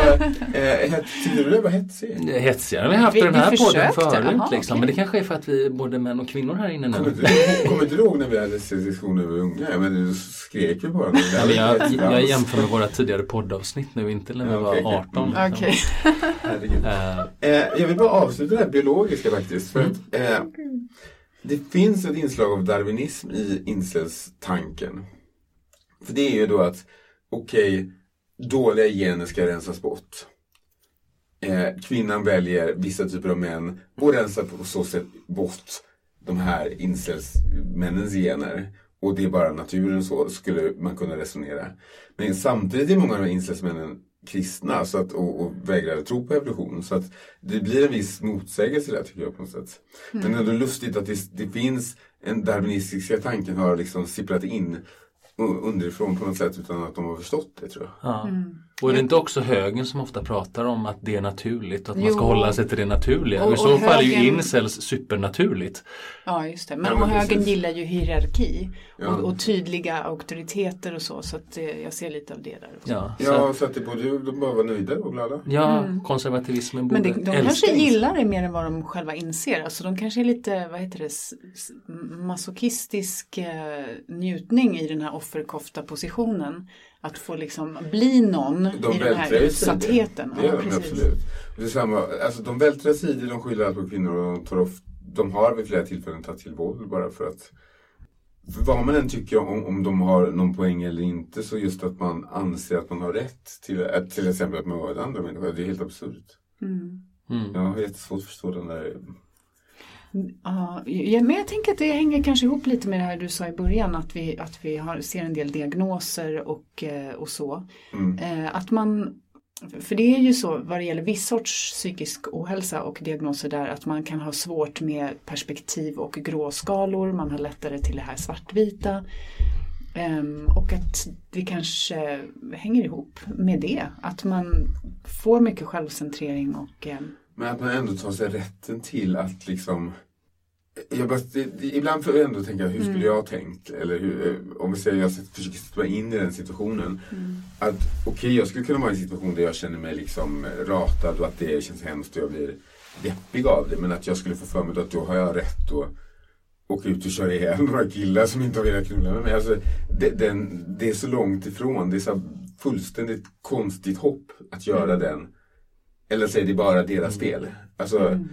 [SPEAKER 4] eh, tyckte du det var hetsig?
[SPEAKER 5] Hetsigare än vi har haft
[SPEAKER 6] Vi-
[SPEAKER 5] den här podden förut.
[SPEAKER 6] Jaha,
[SPEAKER 5] liksom.
[SPEAKER 6] okej.
[SPEAKER 5] Men det kanske är för att vi är både män och kvinnor här inne
[SPEAKER 4] Kommer
[SPEAKER 5] nu.
[SPEAKER 4] inte du- kommer inte du ihåg när vi hade diskussioner över unga? Men du skrek ju bara.
[SPEAKER 5] Ja, jag, jag jämför med våra tidigare poddavsnitt nu, inte när vi
[SPEAKER 4] Ja,
[SPEAKER 5] var
[SPEAKER 4] okej, okej.
[SPEAKER 5] 18.
[SPEAKER 4] Mm.
[SPEAKER 6] Okej.
[SPEAKER 4] Herregud.
[SPEAKER 5] Eh,
[SPEAKER 4] jag vill bara avsluta det här biologiska faktiskt. För att, eh, det finns ett inslag av darwinism i incelstanken. För det är ju då att, okej, dåliga gener ska rensas bort. Eh, kvinnan väljer vissa typer av män och rensar på så sätt bort de här incelsmännens gener. Och det är bara naturen så, skulle man kunna resonera. Men samtidigt är många av de här incelsmännen kristna så att, och, och vägrar tro på evolution. Så att det blir en viss motsägelse där tycker jag på något sätt. Men det är ändå lustigt att det, det finns en darwinistiska tanken har liksom sipprat in underifrån på något sätt utan att de har förstått det tror jag.
[SPEAKER 5] ja. Och är det inte också högern som ofta pratar om att det är naturligt, att man ska
[SPEAKER 6] Jo.
[SPEAKER 5] hålla sig till det naturliga?
[SPEAKER 6] Och-
[SPEAKER 5] Och, I så
[SPEAKER 6] och
[SPEAKER 5] fall är ju incels supernaturligt.
[SPEAKER 6] Ja, just det. Men,
[SPEAKER 4] Ja,
[SPEAKER 6] och
[SPEAKER 4] men precis.
[SPEAKER 6] gillar ju hierarki
[SPEAKER 4] Ja.
[SPEAKER 6] och, och tydliga auktoriteter och så. Så att, eh, jag ser lite av det där också.
[SPEAKER 5] Ja, så
[SPEAKER 4] Ja, så att det borde de bara vara nöjda och glada.
[SPEAKER 5] ja konservativismen borde
[SPEAKER 6] Men det, de
[SPEAKER 5] älska
[SPEAKER 6] kanske gillar det mer än vad de själva inser. Alltså de kanske är lite, vad heter det, masochistisk eh, njutning i den här offerkofta-positionen. Att få liksom bli någon
[SPEAKER 4] De
[SPEAKER 6] i den här utsattheten.
[SPEAKER 4] Det gör
[SPEAKER 6] Ja,
[SPEAKER 4] de absolut. Det är samma, alltså de vältrar det, de skyller allt på kvinnor och de, tar oft, de har vid flera tillfällen tagit till våld bara för att för vad man än tycker om, om de har någon poäng eller inte så just att man anser att man har rätt till, att, till exempel att mörda andra människor, det är helt absurt.
[SPEAKER 6] Mm.
[SPEAKER 5] Mm.
[SPEAKER 4] Jag har jättesvårt att förstå den där
[SPEAKER 6] ja, men jag tänker att det hänger kanske ihop lite med det här du sa i början att vi, att vi har, ser en del diagnoser och, eh, och så.
[SPEAKER 4] Mm.
[SPEAKER 6] Eh, Att man för det är ju så vad det gäller viss sorts psykisk ohälsa och diagnoser där att man kan ha svårt med perspektiv och gråskalor, man har lättare till det här svartvita. Ehm, och att det kanske hänger ihop med det, att man får mycket självcentrering och ehm,
[SPEAKER 4] Men att man ändå tar sig rätten till att liksom jag bara, ibland får jag ändå tänka, hur skulle
[SPEAKER 6] Mm.
[SPEAKER 4] jag ha tänkt? Eller hur, eh, om vi säger, jag försöker sätta mig in i den situationen.
[SPEAKER 6] Mm.
[SPEAKER 4] Att okej, jag skulle kunna vara i en situation där jag känner mig liksom ratad och att det känns hemskt och jag blir deppig av det. Men att jag skulle få för mig att då har jag rätt att åka ut och köra ihjäl några killar som inte har velat knulla med mig. Alltså, det, den, det är så långt ifrån. Det är så fullständigt konstigt hopp att göra
[SPEAKER 6] Mm.
[SPEAKER 4] den. Eller det är bara deras spel. Alltså,
[SPEAKER 6] Mm.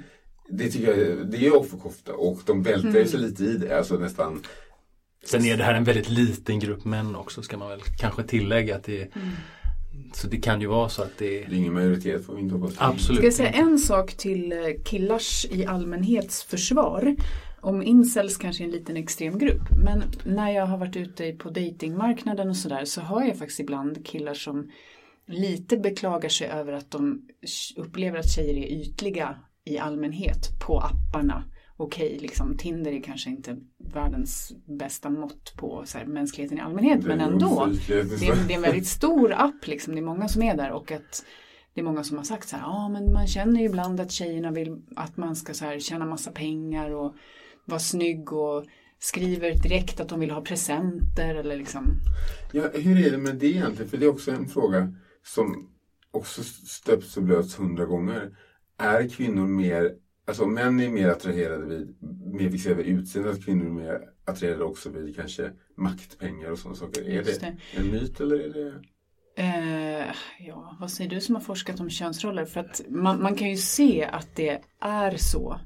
[SPEAKER 4] det tycker jag, det är offerkofta och de välter
[SPEAKER 5] Mm.
[SPEAKER 4] sig lite i det. Alltså nästan.
[SPEAKER 5] Sen är det här en väldigt liten grupp män också ska man väl kanske tillägga. Att det,
[SPEAKER 6] Mm.
[SPEAKER 5] Så det kan ju vara så att det är...
[SPEAKER 4] Det är ingen majoritet får vi inte hoppas.
[SPEAKER 5] Absolut.
[SPEAKER 6] Ska jag säga en sak till eh, killars i allmänhets försvar? Om incels kanske är en liten extrem grupp. Men när jag har varit ute på datingmarknaden och sådär så hör jag faktiskt ibland killar som lite beklagar sig över att de upplever att tjejer är ytliga i allmänhet på apparna. Okej, liksom Tinder är kanske inte världens bästa mått på så här, mänskligheten i allmänhet, men ändå. Det är, det är en väldigt stor app liksom, det är många som är där och att det är många som har sagt så här, ja men man känner ju ibland att tjejerna vill att man ska så här tjäna massa pengar och vara snygg och skriver direkt att de vill ha presenter eller liksom.
[SPEAKER 4] Ja, hur är det med det egentligen? För det är också en fråga som också stöps och blöts hundra gånger. Är kvinnor mer, alltså män är mer attraherade vid, mer fixerade vid utseende, att kvinnor är mer attraherade också vid kanske makt, pengar och sådana saker. Är det,
[SPEAKER 6] det.
[SPEAKER 4] en myt eller är det?
[SPEAKER 6] Eh, ja, vad säger du som har forskat om könsroller? För att man, man kan ju se att det är så.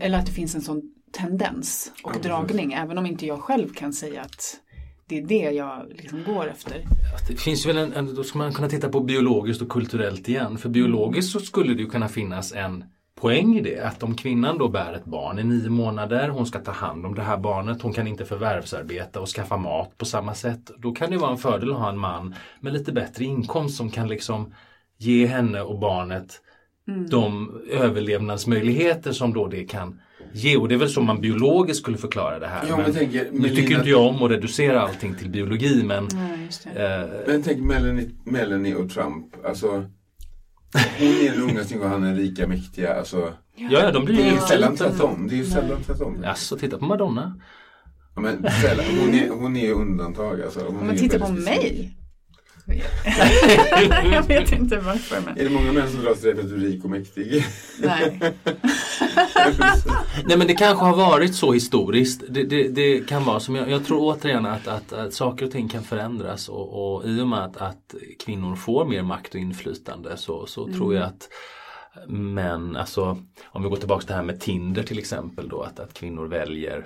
[SPEAKER 6] Eller att det finns en sån tendens och
[SPEAKER 5] Ja,
[SPEAKER 6] dragning. Även om inte jag själv kan säga att det är det jag liksom går efter.
[SPEAKER 5] Det finns väl en, en, då ska man kunna titta på biologiskt och kulturellt igen. För biologiskt så skulle det ju kunna finnas en poäng i det. Att om kvinnan då bär ett barn i nio månader, hon ska ta hand om det här barnet, hon kan inte förvärvsarbeta och skaffa mat på samma sätt. Då kan det vara en fördel att ha en man med lite bättre inkomst som kan liksom ge henne och barnet
[SPEAKER 6] Mm.
[SPEAKER 5] de överlevnadsmöjligheter som då det kan ge. Och det är väl så man biologiskt skulle förklara det här.
[SPEAKER 4] Ja, men tänker,
[SPEAKER 5] nu tycker inte jag om att reducera allting till biologi men
[SPEAKER 6] Nej, just det.
[SPEAKER 5] eh,
[SPEAKER 4] Men tänk Melanie, Melanie och Trump. Alltså, hon är den unga snygga och han är den rika mäktiga. Alltså,
[SPEAKER 5] Ja, ja, de blir
[SPEAKER 4] det är ju sällan tvärtom. Det är ju sällan tvärtom.
[SPEAKER 5] Alltså, titta på Madonna.
[SPEAKER 4] Ja, men sällan. Hon är, hon är undantag. Alltså. Hon är
[SPEAKER 6] tittar på
[SPEAKER 4] väldigt
[SPEAKER 6] jag vet inte varför men.
[SPEAKER 4] Är det många män som drar sig för att du är rik och mäktig?
[SPEAKER 6] Nej.
[SPEAKER 5] Nej men det kanske har varit så historiskt. Det, det, det kan vara som jag, jag tror återigen att, att, att saker och ting kan förändras och, och i och med att, att kvinnor får mer makt och inflytande så, så
[SPEAKER 6] Mm.
[SPEAKER 5] tror jag att män, alltså om vi går tillbaka till det här med Tinder till exempel då att, att kvinnor väljer eh,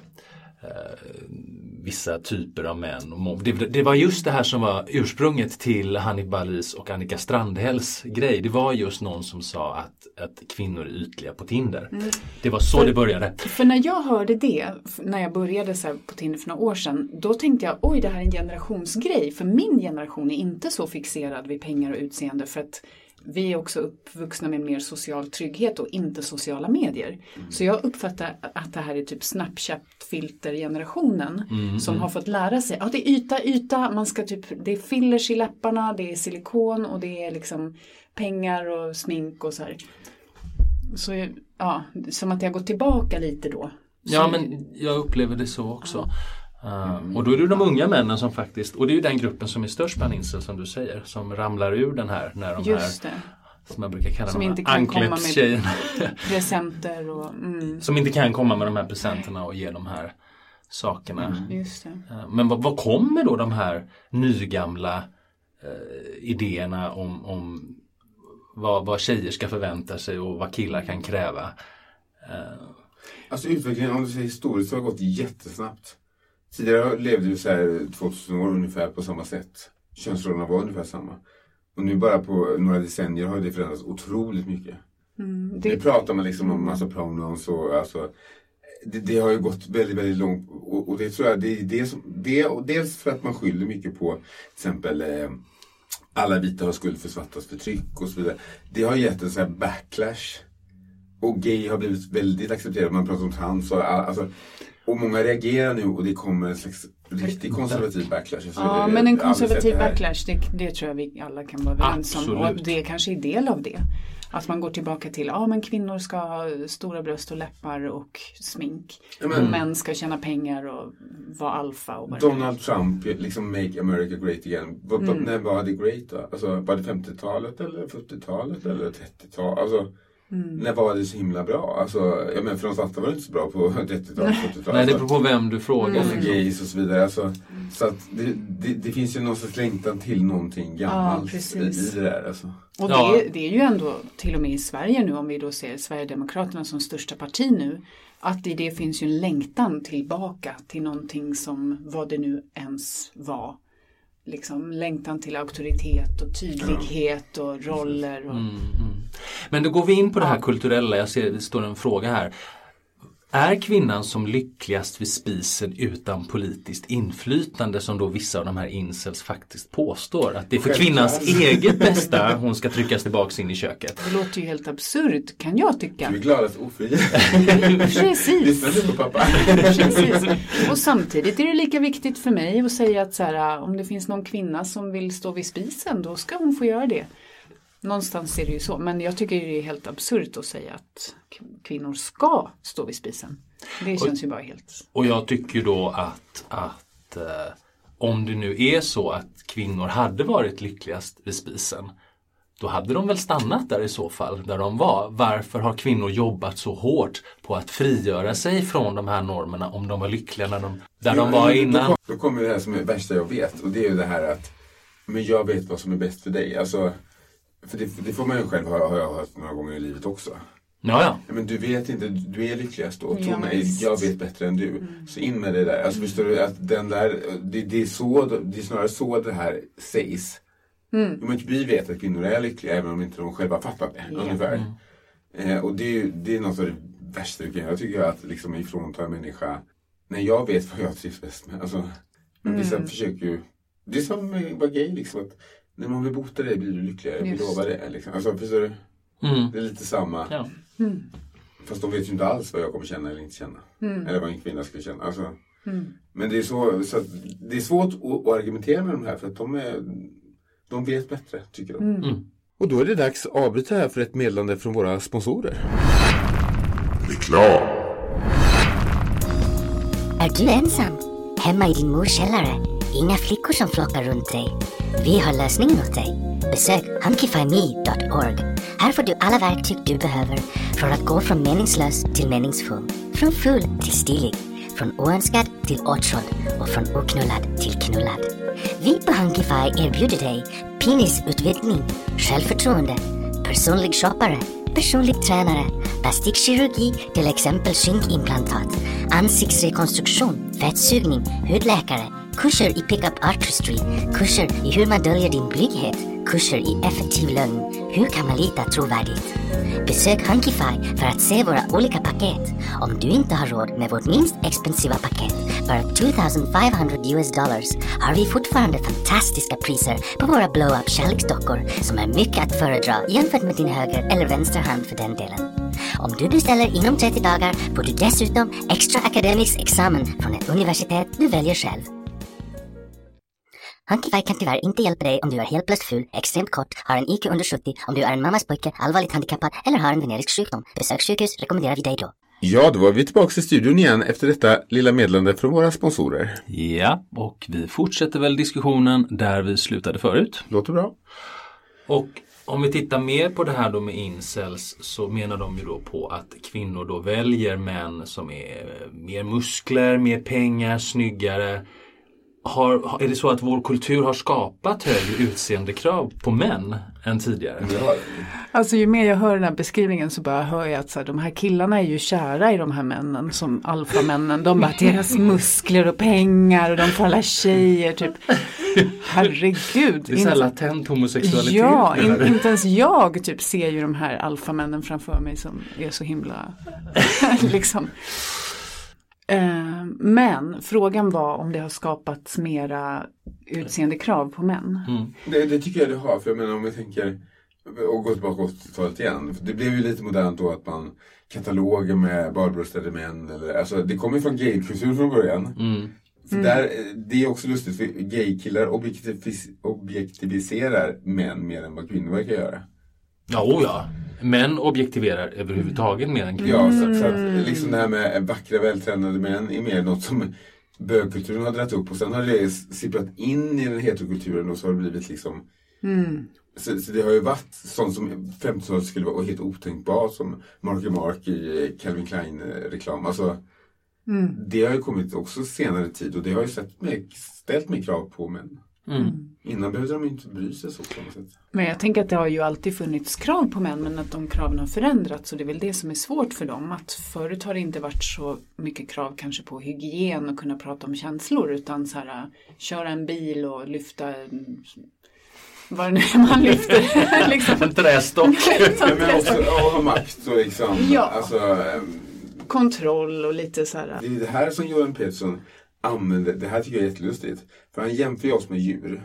[SPEAKER 5] vissa typer av män. Det, det var just det här som var ursprunget till Hanif Balis och Annika Strandhälls grej. Det var just någon som sa att, att kvinnor är ytliga på Tinder.
[SPEAKER 6] Mm.
[SPEAKER 5] Det var så
[SPEAKER 6] För-
[SPEAKER 5] det började.
[SPEAKER 6] För när jag hörde det, när jag började så på Tinder för några år sedan, då tänkte jag oj det här är en generationsgrej. För min generation är inte så fixerad vid pengar och utseende för att vi är också uppvuxna med mer social trygghet och inte sociala medier. Så jag uppfattar att det här är typ Snapchat-filter-generationen
[SPEAKER 12] Mm,
[SPEAKER 6] som
[SPEAKER 12] mm.
[SPEAKER 6] har fått lära sig, ja det är yta, yta, man ska typ, det är fillers i läpparna, det är silikon och det är liksom pengar och smink och så här. Så ja, som att jag går tillbaka lite då.
[SPEAKER 5] Ja
[SPEAKER 6] Så-
[SPEAKER 5] men jag upplever det så också. Uh, och då är det de unga männen som faktiskt, och det är ju den gruppen som är störst bland incel som du säger, som ramlar ur den här när de
[SPEAKER 6] Just
[SPEAKER 5] här,
[SPEAKER 6] det.
[SPEAKER 5] som jag brukar kalla
[SPEAKER 6] Som
[SPEAKER 5] de
[SPEAKER 6] inte kan komma med presenter och mm.
[SPEAKER 5] som inte kan komma med de här presenterna och ge de här sakerna.
[SPEAKER 6] Mm, Just det.
[SPEAKER 5] Eh, Men vad, vad kommer då de här nygamla eh, idéerna om, om vad, vad tjejer ska förvänta sig och vad killar kan kräva? Eh,
[SPEAKER 4] Alltså utvecklingen, om du säger historiskt, så har gått jättesnabbt. Tidigare levde vi så här 2000 år ungefär på samma sätt. Könsrollerna var ungefär samma. Och nu bara på några decennier har det förändrats otroligt mycket.
[SPEAKER 6] Mm,
[SPEAKER 4] Det... Nu pratar man liksom om massa pronouns och alltså det, det har ju gått väldigt, väldigt långt och, och det tror jag det är det som, det, och dels för att man skyller mycket på till exempel eh, alla vita har skuld för svartas förtryck och så vidare. Det har gett en sån här backlash. Och gay har blivit väldigt accepterat. Man pratar om trans och alltså, och många reagerar nu och det kommer en slags riktig konservativ backlash. Så
[SPEAKER 6] Ja,
[SPEAKER 4] det-
[SPEAKER 6] men en konservativ backlash, det, det tror jag vi alla kan vara överens om. Och det kanske är del av det. Att man går tillbaka till, ja men kvinnor ska ha stora bröst och läppar och smink.
[SPEAKER 4] Men-
[SPEAKER 6] och män ska tjäna pengar och vara alfa och vad.
[SPEAKER 4] Donald Trump, liksom make America great again.
[SPEAKER 6] Mm.
[SPEAKER 4] När var det great då? Alltså, var det 50-talet eller 40-talet eller 30-talet? Alltså,
[SPEAKER 6] Mm.
[SPEAKER 4] När var det så himla bra? Alltså, jag menar för de svarta var det inte så bra på 30-talet, 40-talet.
[SPEAKER 5] Nej, det beror på vem du frågar.
[SPEAKER 4] Och för gays och så vidare. Alltså, så att det, det, det finns ju någon sorts längtan till någonting gammalt i,
[SPEAKER 6] precis.
[SPEAKER 4] i det där. Alltså.
[SPEAKER 6] Och
[SPEAKER 5] Ja.
[SPEAKER 6] det, det är ju ändå till och med i Sverige nu om vi då ser Sverigedemokraterna som största parti nu. Att i det finns ju en längtan tillbaka till någonting som vad det nu ens var. Liksom längtan till auktoritet och tydlighet och roller. Och,
[SPEAKER 5] Mm, mm. Men då går vi in på det här kulturella. Jag ser det står en fråga här. Är kvinnan som lyckligast vid spisen utan politiskt inflytande som då vissa av de här incels faktiskt påstår? Att det är för kvinnans eget bästa hon ska tryckas tillbaks in i köket.
[SPEAKER 6] Det låter ju helt absurt kan jag tycka.
[SPEAKER 4] Du är gladast ofria.
[SPEAKER 6] Precis. Precis. Och samtidigt är det lika viktigt för mig att säga att så här, om det finns någon kvinna som vill stå vid spisen då ska hon få göra det. Någonstans är det ju så, men jag tycker det är helt absurt att säga att kvinnor ska stå vid spisen. Det känns ju bara helt...
[SPEAKER 5] Och jag tycker då att, att eh, om det nu är så att kvinnor hade varit lyckligast vid spisen då hade de väl stannat där i så fall, där de var. Varför har kvinnor jobbat så hårt på att frigöra sig från de här normerna om de var lyckliga när de, där de var
[SPEAKER 4] Då
[SPEAKER 5] innan?
[SPEAKER 4] kom- Då kommer det här som är det värsta jag vet och det är ju det här att men jag vet vad som är bäst för dig. Alltså, för det, det får man ju själv höra, har jag hört några gånger i livet också.
[SPEAKER 5] Ja, ja.
[SPEAKER 4] Men du vet inte, du är lyckligast då. Tro
[SPEAKER 6] Ja,
[SPEAKER 4] mig, jag vet bättre än du. Så in med det där. Alltså förstår du att den där, det, det, är, så, det är snarare så det här sägs.
[SPEAKER 6] Mm.
[SPEAKER 4] Men vi vet att kvinnor är lyckliga även om inte de själva fattar det.
[SPEAKER 6] Ja.
[SPEAKER 4] Ungefär. Eh, och det är, det är något av det värsta du kan göra. Jag tycker att liksom ifrånta en människa. när jag vet vad jag trivs bäst med. Alltså, men vissa
[SPEAKER 6] Mm.
[SPEAKER 4] försöker ju. Det är som att vara gay liksom. Att när man vill bota dig blir du lyckligare. Vi lovar det. Liksom. Alltså, förstår du?
[SPEAKER 5] Mm.
[SPEAKER 4] Det är lite samma.
[SPEAKER 5] Ja.
[SPEAKER 6] Mm.
[SPEAKER 4] Fast de vet ju inte alls vad jag kommer känna eller inte känna.
[SPEAKER 6] Mm.
[SPEAKER 4] Eller vad en kvinna skulle känna. Alltså,
[SPEAKER 6] Mm.
[SPEAKER 4] men det är, så, så att, det är svårt att, att argumentera med de här för att de, är, de vet bättre, tycker de.
[SPEAKER 6] Mm.
[SPEAKER 5] Mm.
[SPEAKER 4] Och då är det dags att avbryta här för ett meddelande från våra sponsorer.
[SPEAKER 2] Reklam.
[SPEAKER 12] Är du ensam? Hemma i din mors källare? Inga flickor som flockar runt dig? Vi har lösningen åt dig. Besök hunkyfyme.org. Här får du alla verktyg du behöver för att gå från meningslös till meningsfull. Från full till stilig. Från oönskad till åtrådd och från oknullad till knullad. Vi på Hunkify erbjuder dig penisutvidgning, självförtroende, personlig shoppare, personlig tränare, plastikkirurgi, till exempel skinkimplantat, ansiktsrekonstruktion, fettsugning, hudläkare, kurser i pickup artistry, kurser i hur man döljer din blyghet, kurser i effektiv lögn, hur kan man lita trovärdigt? Besök Hunkify för att se våra olika paket. Om du inte har råd med vårt minst expensiva paket, bara 2500 US dollars, har vi fortfarande fantastiska priser på våra blow-up kärleksdockor som är mycket att föredra jämfört med din höger eller vänster hand för den delen. Om du beställer inom 30 dagar får du dessutom extra akademisk examen från ett universitet du väljer själv. Hunkyfy kan tyvärr inte hjälpa dig om du är helt plötsligt ful, extremt kort, har en IQ under 70, om du är en mammas pojke, allvarligt handikappad eller har en venerisk sjukdom. Besök sjukhus rekommenderar vi dig då.
[SPEAKER 4] Ja, då var vi tillbaka i studion igen efter detta lilla meddelande från våra sponsorer.
[SPEAKER 5] Ja, och vi fortsätter väl diskussionen där vi slutade förut.
[SPEAKER 4] Låter bra.
[SPEAKER 5] Och om vi tittar mer på det här då med incels så menar de ju då på att kvinnor då väljer män som är mer muskler, mer pengar, snyggare. Har, är det så att vår kultur har skapat högre utseendekrav på män än tidigare?
[SPEAKER 6] Alltså ju mer jag hör den här beskrivningen så bara hör jag att så här, de här killarna är ju kära i de här männen som alfamännen. De bara deras muskler och pengar och de får alla tjejer typ. Herregud.
[SPEAKER 5] Det är så här latent homosexualitet.
[SPEAKER 6] Ja, in, inte ens jag typ ser ju de här alfamännen framför mig som är så himla liksom. Eh, men frågan var om det har skapats mera utseendekrav på män.
[SPEAKER 5] Mm.
[SPEAKER 4] Det, det tycker jag det har. För jag menar om vi tänker och gå tillbaka till 80-talet igen. Det blev ju lite modernt då att man kataloger med barbröstade män. Eller, alltså, det kommer ju från gaykultur från början.
[SPEAKER 5] Mm.
[SPEAKER 4] Så där, det är också lustigt för gaykillar objektivis, objektiviserar män mer än vad kvinnor verkar göra.
[SPEAKER 5] Ja, oh ja. Män objektiverar överhuvudtaget mer än kvinnor.
[SPEAKER 4] Ja, så, så att liksom det här med vackra vältränade män är mer något som bögkulturen har dragit upp och sen har det sipprat in i den heterokulturen och så har det blivit liksom
[SPEAKER 6] Mm.
[SPEAKER 4] så, så det har ju varit sånt som 50-talet skulle vara helt otänkbart som Marky Mark i Calvin Klein-reklam. Alltså,
[SPEAKER 6] Mm.
[SPEAKER 4] det har ju kommit också senare tid och det har ju sett mer, ställt mer krav på män.
[SPEAKER 5] Mm.
[SPEAKER 4] Innan behövde de inte bry sig så på något sätt.
[SPEAKER 6] Men jag tänker att det har ju alltid funnits krav på män men att de kraven har förändrats och det är väl det som är svårt för dem. Att förut har det inte varit så mycket krav kanske på hygien och kunna prata om känslor utan så här köra en bil och lyfta en- vad det nu är man lyfter. liksom.
[SPEAKER 5] En trästock.
[SPEAKER 4] Ja, men också ha makt och liksom,
[SPEAKER 6] Ja.
[SPEAKER 4] alltså, ehm,
[SPEAKER 6] Kontroll och lite så här.
[SPEAKER 4] Det är det här som Göran Pettersson använder, det här tycker jag är jättelustigt. För han jämför ju oss med djur.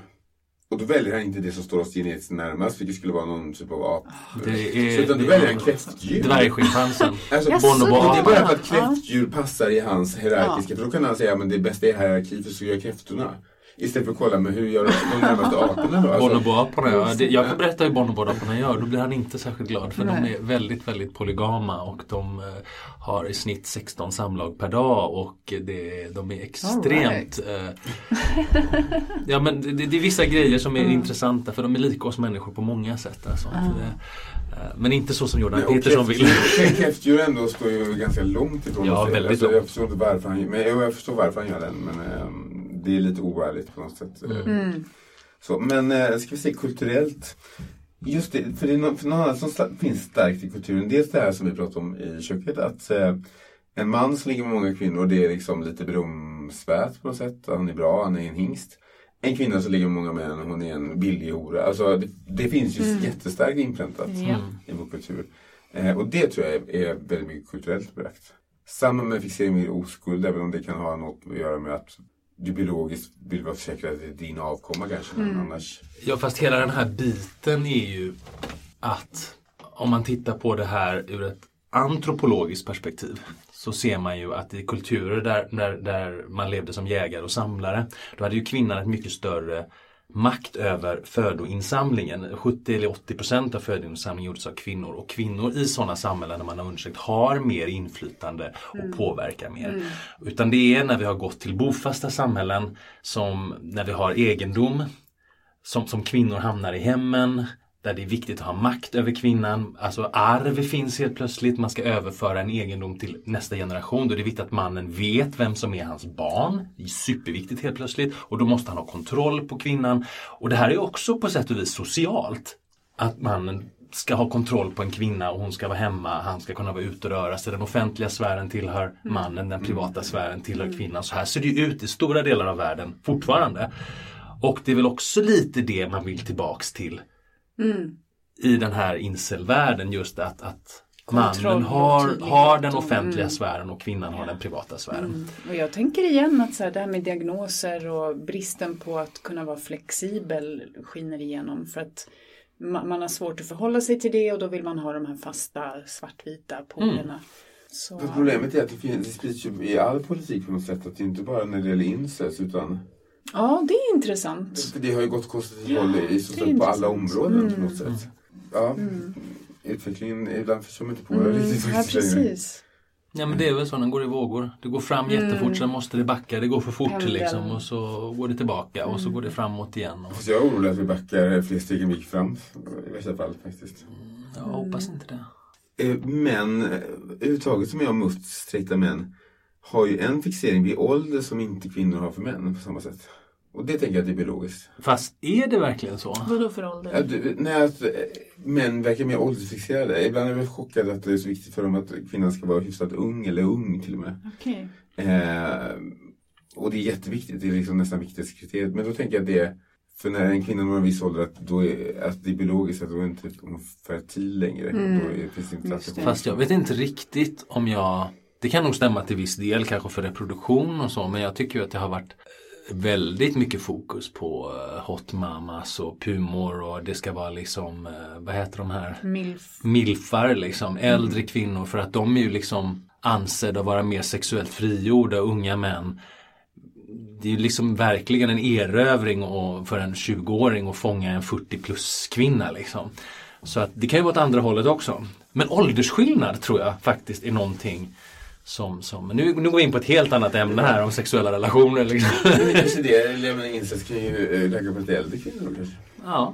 [SPEAKER 4] Och då väljer han inte det som står oss genetiskt närmast, vilket skulle vara någon typ av ap.
[SPEAKER 5] Det är-
[SPEAKER 4] Så utan då väljer han kräftdjur.
[SPEAKER 5] Dvärgschimpansen.
[SPEAKER 4] Alltså, bonobo. Det är bara för
[SPEAKER 5] ja.
[SPEAKER 4] att kräftdjur passar i hans hierarkiska, för då kan han säga men det bästa är hierarki, för så gör kräftorna. Istället för att kolla med hur gör de närmaste aporna då? Alltså,
[SPEAKER 5] Bonobo-aporna, ja. Jag kan berätta hur bonobo-aporna gör. Då blir han inte särskilt glad för de
[SPEAKER 4] Nej.
[SPEAKER 5] är väldigt, väldigt polygama och de eh, har i snitt 16 samlag per dag och det, de är extremt... eh, ja men det, det är vissa grejer som är
[SPEAKER 4] Mm.
[SPEAKER 5] intressanta för de är lika oss människor på många sätt. Alltså. Eh, men inte så som Jordan Peterson vill.
[SPEAKER 4] kräftdjur- ändå står ju ganska långt ifrån
[SPEAKER 5] Ja,
[SPEAKER 4] oss.
[SPEAKER 5] väldigt
[SPEAKER 4] alltså. Jag förstår inte varför han, men jag, förstår varför han gör den. Men ehm, det är lite oärligt på något sätt.
[SPEAKER 6] Mm.
[SPEAKER 4] Så, men eh, ska vi se kulturellt. Just det, för det är något, för något annat som finns starkt i kulturen. Dels det här som vi pratade om i köket. Att eh, en man som ligger med många kvinnor, det är liksom lite berömsvärt på något sätt. Han är bra, han är en hingst. En kvinna som ligger med många män, hon är en billig hora. Alltså, det, det finns ju
[SPEAKER 6] Mm.
[SPEAKER 4] jättestarkt inpräntat
[SPEAKER 6] Ja.
[SPEAKER 4] i vår kultur. Eh, och det tror jag är, är väldigt mycket kulturellt belagt. Samma med fixering vid oskuld, även om det kan ha något att göra med att du biologiskt vill vara det är din avkomma kanske. Men
[SPEAKER 5] Mm.
[SPEAKER 4] annars...
[SPEAKER 5] Ja fast hela den här biten är ju att om man tittar på det här ur ett antropologiskt perspektiv så ser man ju att i kulturer där, där, där man levde som jägare och samlare då hade ju kvinnan ett mycket större makt över födoinsamlingen. 70 eller 80 procent av födoinsamlingen gjordes av kvinnor och kvinnor i sådana samhällen där man har undersökt har mer inflytande och
[SPEAKER 13] Mm.
[SPEAKER 5] påverkar mer.
[SPEAKER 13] Mm.
[SPEAKER 5] Utan det är när vi har gått till bofasta samhällen som när vi har egendom som, som kvinnor hamnar i hemmen där det är viktigt att ha makt över kvinnan. Alltså arv finns helt plötsligt. Man ska överföra en egendom till nästa generation. Då är det viktigt att mannen vet vem som är hans barn. Det är superviktigt helt plötsligt. Och då måste han ha kontroll på kvinnan. Och det här är också på sätt och vis socialt. Att mannen ska ha kontroll på en kvinna och hon ska vara hemma, han ska kunna vara ute och röra sig. Den offentliga sfären tillhör mannen, den privata sfären tillhör kvinnan. Så här ser det ut i stora delar av världen fortfarande. Och det är väl också lite det man vill tillbaks till
[SPEAKER 6] Mm.
[SPEAKER 5] i den här incelvärlden just att, att mannen har, har den
[SPEAKER 6] och-
[SPEAKER 5] offentliga
[SPEAKER 6] mm.
[SPEAKER 5] sfären och kvinnan har den privata sfären.
[SPEAKER 6] Mm. Och jag tänker igen att så här, det här med diagnoser och bristen på att kunna vara flexibel skiner igenom. För att ma- man har svårt att förhålla sig till det och då vill man ha de här fasta svartvita polerna. Så,
[SPEAKER 4] För problemet är att det, finns, det sprids ju i all politik på något sätt. Att det inte bara när det gäller incest utan
[SPEAKER 6] Ja, det är intressant.
[SPEAKER 4] för det har ju gått konstruktivt
[SPEAKER 6] Ja,
[SPEAKER 4] håll i, så på alla områden på
[SPEAKER 6] Mm.
[SPEAKER 4] något sätt. Ja,
[SPEAKER 6] Mm.
[SPEAKER 4] utvecklingen, ibland förstår man inte på det
[SPEAKER 6] Mm,
[SPEAKER 4] riktigt
[SPEAKER 6] ja,
[SPEAKER 4] faktiskt
[SPEAKER 6] precis.
[SPEAKER 5] Ja men det är väl så, den går i vågor. Det går fram
[SPEAKER 6] Mm.
[SPEAKER 5] jättefort, sen måste det backa. Det går för fort
[SPEAKER 6] Pendeln.
[SPEAKER 5] liksom och så går det tillbaka och så
[SPEAKER 6] Mm.
[SPEAKER 5] går det framåt igen. Och...
[SPEAKER 4] Fast jag är orolig att vi backar fler steg än vi gick fram i värsta fall faktiskt.
[SPEAKER 5] Jag hoppas inte det.
[SPEAKER 4] Eh, Män, eh, överhuvudtaget som jag har mött straighta män, har ju en fixering vid ålder som inte kvinnor har för män på samma sätt. Och det tänker jag att det är biologiskt.
[SPEAKER 5] Fast är det verkligen så?
[SPEAKER 6] Vadå för ålder?
[SPEAKER 4] Ja, du, nej, att eh, män verkar mer åldersfixerade. Ibland är jag chockad att det är så viktigt för dem att kvinnan ska vara hyfsat ung eller ung till och med.
[SPEAKER 6] Okej.
[SPEAKER 4] Eh, och det är jätteviktigt, det är liksom nästan viktigaste kriteriet. Men då tänker jag att det är, för när en kvinna når en viss ålder, att, då är, att det är biologiskt, att då är inte hon fertil längre.
[SPEAKER 5] Mm.
[SPEAKER 4] Då är, finns det inte plats för
[SPEAKER 5] Fast jag vet inte riktigt om jag Det kan nog stämma till viss del kanske för reproduktion och så men jag tycker att det har varit väldigt mycket fokus på eh, hot mamas och pumor och det ska vara liksom, eh, vad heter de här?
[SPEAKER 6] Milf.
[SPEAKER 5] Milfar liksom, äldre kvinnor för att de är ju liksom ansedda att vara mer sexuellt frigjorda, unga män. Det är ju liksom verkligen en erövring och, för en 20-åring att fånga en 40 plus kvinna liksom. Så att det kan ju vara åt andra hållet också. Men åldersskillnad tror jag faktiskt är någonting som, som nu, nu går vi in på ett helt annat ämne här om sexuella relationer. Liksom.
[SPEAKER 4] Men kanske det, eller incest kan ju äh, ragga på lite äldre kvinnor kanske.
[SPEAKER 5] Ja,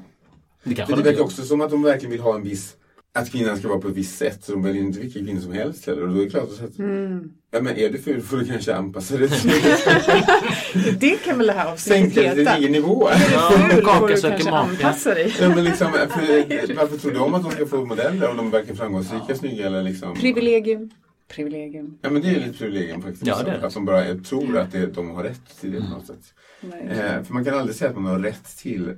[SPEAKER 5] det kanske
[SPEAKER 4] För det
[SPEAKER 5] de
[SPEAKER 4] verkar också som att de verkligen vill ha en viss att kvinnan ska vara på ett visst sätt. Så de väljer inte vilken kvinna som helst heller. Och då är det klart att
[SPEAKER 6] Mm.
[SPEAKER 4] ja, men är du ful får du kanske anpassa dig till
[SPEAKER 6] Det kan väl det här avsnittet
[SPEAKER 4] Sänka din
[SPEAKER 6] heta.
[SPEAKER 4] egen nivå.
[SPEAKER 6] Är du ful får
[SPEAKER 5] Kaka
[SPEAKER 6] du
[SPEAKER 5] söker
[SPEAKER 6] dig.
[SPEAKER 4] Ja, men liksom, för, varför tror de att de ska få modeller om de verkar framgångsrika, snygga eller liksom?
[SPEAKER 6] Privilegium. Privilegium.
[SPEAKER 4] Ja men det är lite privilegium faktiskt.
[SPEAKER 5] Ja, det är det.
[SPEAKER 4] Att de bara tror att det, de har rätt till det på något sätt.
[SPEAKER 6] Nej.
[SPEAKER 4] Eh, för man kan aldrig säga att man har rätt till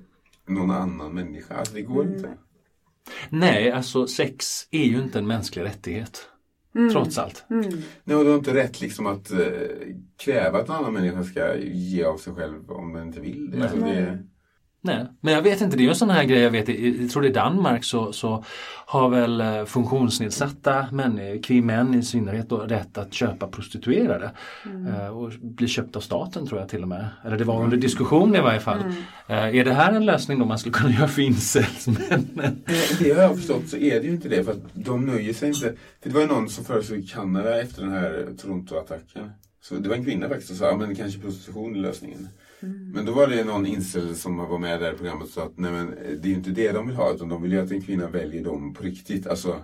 [SPEAKER 4] någon annan människa. Alltså det går
[SPEAKER 6] Mm.
[SPEAKER 4] inte.
[SPEAKER 5] Nej, alltså sex är ju inte en mänsklig rättighet.
[SPEAKER 6] Mm.
[SPEAKER 5] Trots allt.
[SPEAKER 6] Mm.
[SPEAKER 4] Nej, och du har inte rätt liksom att eh, kräva att en annan människa ska ge av sig själv om den inte vill det.
[SPEAKER 5] Nej.
[SPEAKER 4] Alltså, det
[SPEAKER 5] Nej, men jag vet inte, det är ju en sån här grej jag vet, i- jag tror det är Danmark så, så har väl eh, funktionsnedsatta män, kvinnor i synnerhet då, rätt att köpa prostituerade. Eh, och bli köpt av staten tror jag till och med. Eller det var under diskussion i varje fall. Eh, är det här en lösning då man skulle kunna göra för incelsmännen?
[SPEAKER 4] Det, det har jag förstått så är det ju inte det för att de nöjer sig inte. För det var ju någon som föreslog i Kanada efter den här Toronto-attacken. Så det var en kvinna faktiskt som sa, ja men kanske prostitution är lösningen. Men då var det någon incel som var med där i programmet och sa att nej men det är ju inte det de vill ha utan de vill ju att en kvinna väljer dem på riktigt. Alltså,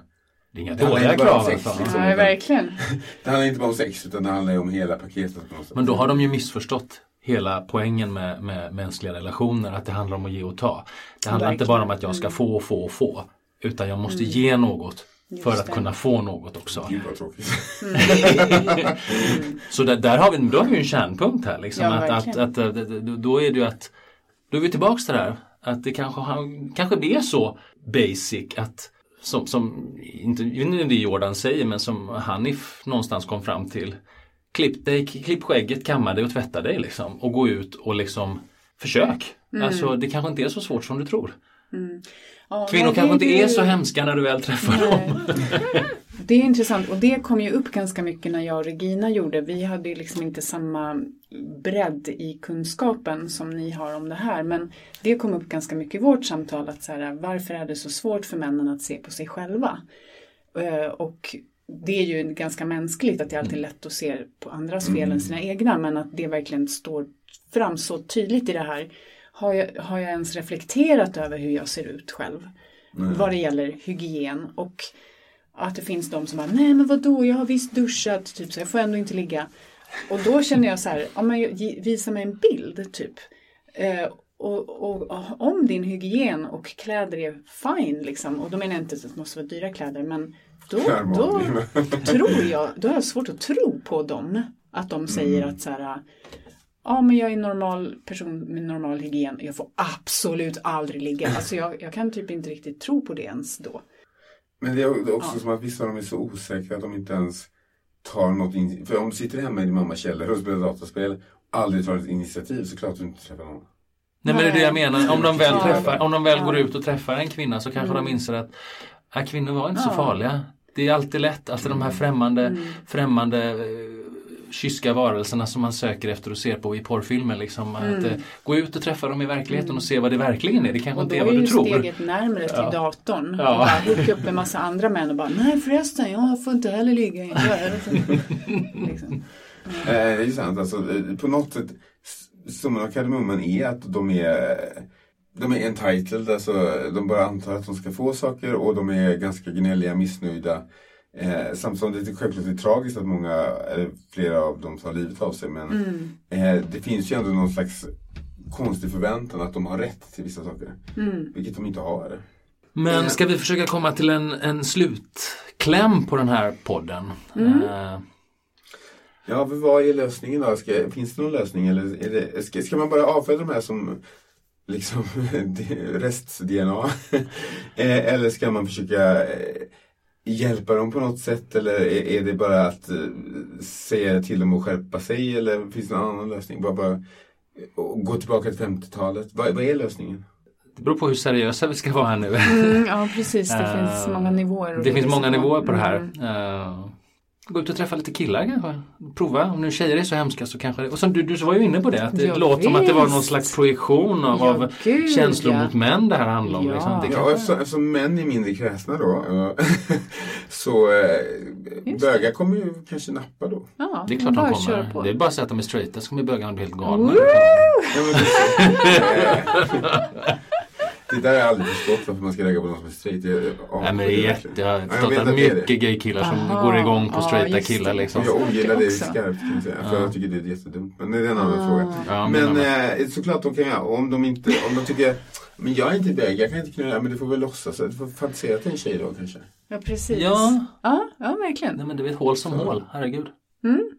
[SPEAKER 5] Det är inga dåliga
[SPEAKER 4] inte
[SPEAKER 5] krav
[SPEAKER 4] sex,
[SPEAKER 5] alltså.
[SPEAKER 4] liksom,
[SPEAKER 6] Nej,
[SPEAKER 4] utan-
[SPEAKER 6] verkligen.
[SPEAKER 4] Det handlar inte bara om sex utan det handlar ju om hela paketet.
[SPEAKER 5] Men då har de ju missförstått hela poängen med, med mänskliga relationer, att det handlar om att ge och ta. Det handlar inte
[SPEAKER 6] Verkligen.
[SPEAKER 5] bara om att jag ska få och få och få, utan jag måste ge något för att
[SPEAKER 6] det.
[SPEAKER 5] kunna få något också.
[SPEAKER 4] Gud vad tråkigt.
[SPEAKER 5] Så där, där har vi, då har vi en kärnpunkt här. Liksom,
[SPEAKER 6] Ja,
[SPEAKER 5] att, att, att, att, då- är det ju att då är vi tillbaks till det här. Att det kanske, kanske blir så basic att som, som inte, inte det Jordan säger men som Hanif någonstans kom fram till. Klipp dig, klipp skägget, kamma dig och tvätta dig liksom. Och gå ut och liksom försök.
[SPEAKER 6] Mm.
[SPEAKER 5] Alltså det kanske inte är så svårt som du tror.
[SPEAKER 6] Ja,
[SPEAKER 5] Kvinnor
[SPEAKER 6] nej,
[SPEAKER 5] kanske inte är så hemska när du väl träffar dem.
[SPEAKER 6] Det är intressant och det kom ju upp ganska mycket när jag och Regina gjorde. Vi hade ju liksom inte samma bredd i kunskapen som ni har om det här. Men det kom upp ganska mycket i vårt samtal att så här, varför är det så svårt för männen att se på sig själva? Eh, Och det är ju ganska mänskligt att det alltid är lätt att se på andras fel än sina egna. Men att det verkligen står fram så tydligt i det här. Har jag, har jag ens reflekterat över hur jag ser ut själv? Vad det gäller hygien och att det finns de som bara, nej men vadå, jag har visst duschat, typ så jag får ändå inte ligga. Och då känner jag så här, ja, men visa mig en bild typ. Eh, och, och, och om din hygien och kläder är fine liksom, och då menar jag inte att det måste vara dyra kläder, men då, då tror jag, då har jag svårt att tro på dem. Att de säger att så här, ja men jag är en normal person med normal hygien, jag får absolut aldrig ligga. Alltså jag, jag kan typ inte riktigt tro på det ens då.
[SPEAKER 4] Men det är också
[SPEAKER 6] Ja.
[SPEAKER 4] som att vissa av dem är så osäkra att de inte ens tar något initiativ. För om du sitter hemma i din mammas källare och spelar dataspel och aldrig tar ett initiativ så klart du inte träffar någon.
[SPEAKER 5] Nej men det är det jag menar. Om de väl, träffar, om de väl går ut och träffar en kvinna så kanske
[SPEAKER 6] Mm.
[SPEAKER 5] de inser att äh, kvinnor var inte så farliga. Det är alltid lätt, alltså de här främmande,
[SPEAKER 6] Mm.
[SPEAKER 5] främmande eh, kyska varelserna som man söker efter och ser på i porrfilmer. Liksom, att,
[SPEAKER 6] Mm.
[SPEAKER 5] eh, gå ut och träffa dem i verkligheten och se vad det verkligen är. Det kanske inte
[SPEAKER 6] då
[SPEAKER 5] är vad
[SPEAKER 6] är
[SPEAKER 5] du
[SPEAKER 6] ju
[SPEAKER 5] tror.
[SPEAKER 6] steget närmare till
[SPEAKER 5] Ja.
[SPEAKER 6] datorn.
[SPEAKER 5] Ja.
[SPEAKER 6] Och bara hooka upp med massa andra män och bara, nej förresten, jag får inte heller ligga. Liksom.
[SPEAKER 4] Eh, det är ju sant. Alltså, eh, på något sätt, summan av kardemumman är att de är de är entitled, alltså de bara antar att de ska få saker och de är ganska gnälliga, missnöjda. Eh, samtidigt som det är självklart är tragiskt att många, eller flera av dem tar livet av sig men
[SPEAKER 6] Mm.
[SPEAKER 4] eh, det finns ju ändå någon slags konstig förväntan att de har rätt till vissa saker.
[SPEAKER 6] Mm.
[SPEAKER 4] Vilket de inte har.
[SPEAKER 5] Men ska vi försöka komma till en, en slutkläm på den här podden?
[SPEAKER 6] Mm.
[SPEAKER 5] Eh,
[SPEAKER 4] Ja, vad är lösningen då? Ska, finns det någon lösning? Eller är det, ska, ska man bara avfärda de här som liksom rest-DNA? Eh, eller ska man försöka eh, hjälpa dem på något sätt eller är, är det bara att eh, säga till dem att skärpa sig eller finns det någon annan lösning? Bara, bara gå tillbaka till 50-talet. Vad, vad är lösningen?
[SPEAKER 5] Det beror på hur seriösa vi ska vara här nu.
[SPEAKER 6] Mm, ja precis, det
[SPEAKER 5] Eh,
[SPEAKER 6] finns många nivåer.
[SPEAKER 5] Det finns många nivåer på det här.
[SPEAKER 6] Mm.
[SPEAKER 5] Gå ut och träffa lite killar kanske. Prova. Om nu tjejer är så hemska så kanske det. Och som du, du var ju inne på det. Att det
[SPEAKER 6] Ja,
[SPEAKER 5] låter som att det var någon slags projektion av,
[SPEAKER 6] Ja,
[SPEAKER 5] av
[SPEAKER 6] gud,
[SPEAKER 5] känslor
[SPEAKER 6] ja.
[SPEAKER 5] mot män det här handlar om.
[SPEAKER 6] Ja.
[SPEAKER 5] Liksom. Det
[SPEAKER 4] Ja, eftersom, eftersom män är mindre kräsna då så eh, bögar kommer ju kanske nappa då.
[SPEAKER 6] Ja,
[SPEAKER 5] det är klart de kommer.
[SPEAKER 6] på.
[SPEAKER 5] Det är bara att säga att de är straighta så kommer bögarna bli helt galna.
[SPEAKER 4] Ja, men det, där har jag aldrig förstått varför man ska lägga på någon som är straight. Jag, ja,
[SPEAKER 5] Nej men det är jätte, jag har
[SPEAKER 4] Ja,
[SPEAKER 5] förstått
[SPEAKER 4] vet
[SPEAKER 5] att
[SPEAKER 4] är
[SPEAKER 5] mycket
[SPEAKER 4] det.
[SPEAKER 5] gaykillar som
[SPEAKER 6] Aha,
[SPEAKER 5] går igång på
[SPEAKER 6] ja,
[SPEAKER 5] straighta
[SPEAKER 6] just
[SPEAKER 5] killar
[SPEAKER 6] det.
[SPEAKER 5] liksom.
[SPEAKER 4] Jag ogillar det skarpt kan jag säga. För
[SPEAKER 5] Ja.
[SPEAKER 4] jag tycker det är jättedumt. Men det är en annan
[SPEAKER 6] Ah.
[SPEAKER 4] fråga.
[SPEAKER 5] Ja,
[SPEAKER 4] Men
[SPEAKER 5] men,
[SPEAKER 4] eh, såklart de kan göra. Om de inte, om de tycker men jag är inte bög, jag kan inte knulla. Men du får väl låtsas. Du får fantisera till en tjej då kanske.
[SPEAKER 6] Ja precis.
[SPEAKER 5] Ja.
[SPEAKER 6] ja, ja verkligen.
[SPEAKER 5] Nej men du vet hål som hål, herregud.
[SPEAKER 6] Mm.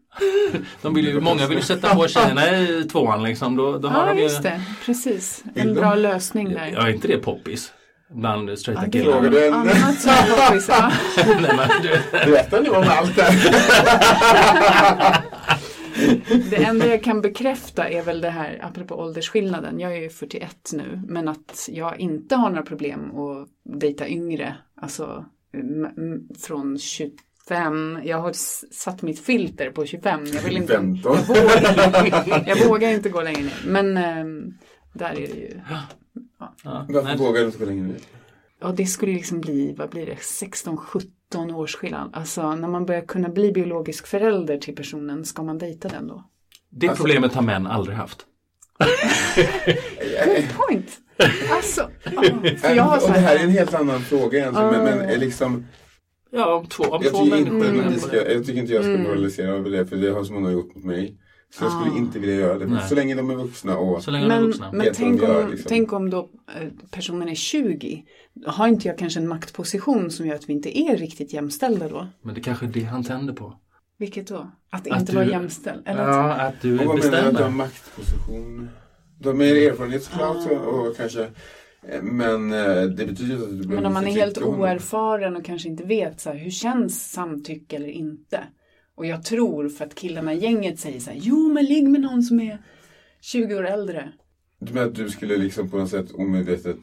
[SPEAKER 5] De vill ju, många vill ju sätta på tjejerna i tvåan liksom. Då, då har
[SPEAKER 6] Ja
[SPEAKER 5] de ju...
[SPEAKER 6] just det, precis. En bra lösning där.
[SPEAKER 5] Ja, är inte det poppis? Bland straighta
[SPEAKER 6] Ja, det
[SPEAKER 5] killar.
[SPEAKER 4] Frågar du en...
[SPEAKER 6] Annat som är poppis, ja.
[SPEAKER 5] Nej, men, du,
[SPEAKER 4] Berätta nu om allt det
[SPEAKER 6] Det enda jag kan bekräfta är väl det här, apropå åldersskillnaden, jag är ju 41 nu, men att jag inte har några problem att dejta yngre, alltså från 25, jag har satt mitt filter på 25, jag vill inte,
[SPEAKER 4] 15.
[SPEAKER 6] jag vågar, jag vågar inte gå längre ner, men ehm, där är det ju,
[SPEAKER 5] ja,
[SPEAKER 4] Varför
[SPEAKER 5] nej,
[SPEAKER 4] vågar du inte gå längre ner?
[SPEAKER 6] ja det skulle liksom bli, vad blir det, 16-17 års skillnad, alltså när man börjar kunna bli biologisk förälder till personen, ska man dejta den då?
[SPEAKER 5] det problemet har män aldrig haft.
[SPEAKER 6] Good point! Alltså, ja, för jag har
[SPEAKER 4] och
[SPEAKER 6] så
[SPEAKER 4] det här är
[SPEAKER 6] här,
[SPEAKER 4] en helt annan fråga egentligen. Men, men är liksom,
[SPEAKER 5] Ja, om två, om
[SPEAKER 4] jag,
[SPEAKER 5] två
[SPEAKER 4] tycker inte,
[SPEAKER 5] människor.
[SPEAKER 4] att vi ska, jag tycker inte jag ska
[SPEAKER 6] Mm.
[SPEAKER 4] moralisera över det. För det har så många gjort mot mig. Så jag skulle
[SPEAKER 6] Ah.
[SPEAKER 4] inte vilja göra det. Men
[SPEAKER 5] Nej.
[SPEAKER 4] så länge de är vuxna och
[SPEAKER 5] Så länge de är
[SPEAKER 6] men,
[SPEAKER 5] vuxna.
[SPEAKER 6] men tänk,
[SPEAKER 4] de gör,
[SPEAKER 6] om,
[SPEAKER 4] liksom.
[SPEAKER 6] tänk om då eh, personen är 20. Har inte jag kanske en maktposition som gör att vi inte är riktigt jämställda då?
[SPEAKER 5] Men det kanske är det han tänder på.
[SPEAKER 6] Vilket då? Att
[SPEAKER 5] Att
[SPEAKER 6] inte
[SPEAKER 5] du-
[SPEAKER 6] vara jämställd? Eller att,
[SPEAKER 5] Ja, att du
[SPEAKER 4] Och vad menar du att du har
[SPEAKER 5] bestämmer.
[SPEAKER 4] maktposition? Du har mer erfarenhet såklart
[SPEAKER 6] Ah.
[SPEAKER 4] och, och kanske men eh, det betyder att du behöver
[SPEAKER 6] men om man är helt oerfaren och kanske inte vet så här, hur känns samtycke eller inte? Och jag tror för att killarna i gänget säger så här, jo men ligg med någon som är 20 år äldre.
[SPEAKER 4] Du menar att du skulle liksom på något sätt omedvetet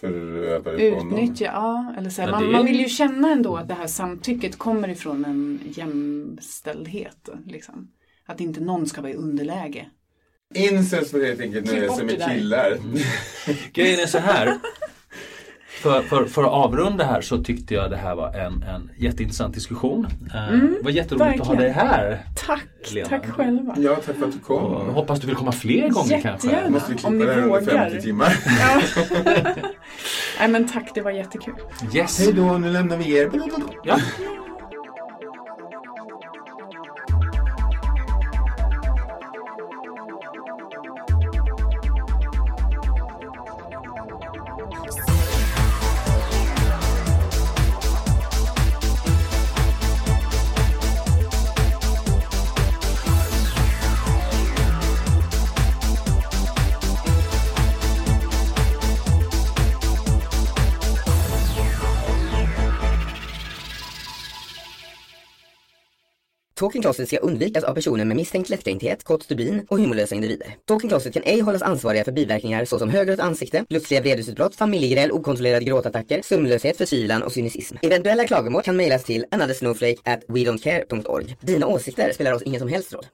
[SPEAKER 4] föröva dig på honom?
[SPEAKER 6] Utnyttja, ja. Eller så här, man,
[SPEAKER 5] det-
[SPEAKER 6] man vill ju känna ändå att det här samtycket kommer ifrån en jämställdhet. Liksom. Att inte någon ska vara i underläge.
[SPEAKER 4] Incels får helt enkelt
[SPEAKER 6] Klipp
[SPEAKER 4] nöja
[SPEAKER 6] bort
[SPEAKER 4] sig med
[SPEAKER 6] det där.
[SPEAKER 4] killar.
[SPEAKER 5] Grejen är så här. För, för, för att avrunda här så tyckte jag det här var en, en jätteintressant diskussion. Eh,
[SPEAKER 6] Mm,
[SPEAKER 5] det var jätteroligt att ha
[SPEAKER 6] verkligen.
[SPEAKER 5] dig här.
[SPEAKER 6] Tack,
[SPEAKER 5] Lena.
[SPEAKER 6] tack själva.
[SPEAKER 4] Ja, tack för att du
[SPEAKER 5] Och
[SPEAKER 4] kom.
[SPEAKER 5] hoppas du vill komma fler gånger kanske.
[SPEAKER 6] Jättegärna.
[SPEAKER 4] Måste vi
[SPEAKER 6] Om
[SPEAKER 4] klippa
[SPEAKER 6] ni
[SPEAKER 4] det här under
[SPEAKER 6] vågar.
[SPEAKER 4] 50 timmar?
[SPEAKER 6] Ja. Nej men tack, det var jättekul.
[SPEAKER 5] Yes.
[SPEAKER 4] Hej då, nu lämnar vi er.
[SPEAKER 5] Ja.
[SPEAKER 8] Talking Closet ska undvikas av personer med misstänkt lättkränkthet, kort stubin och humorlösa individer. Talking Closet kan ej hållas ansvariga för biverkningar såsom högrött ansikte, plötsliga vredesutbrott, familjegräl, okontrollerade gråtattacker, sömnlöshet, förtvivlan och cynism. Eventuella klagomål kan mejlas till anothersnowflake at wedon'tcare.org. Dina åsikter spelar oss ingen som helst roll.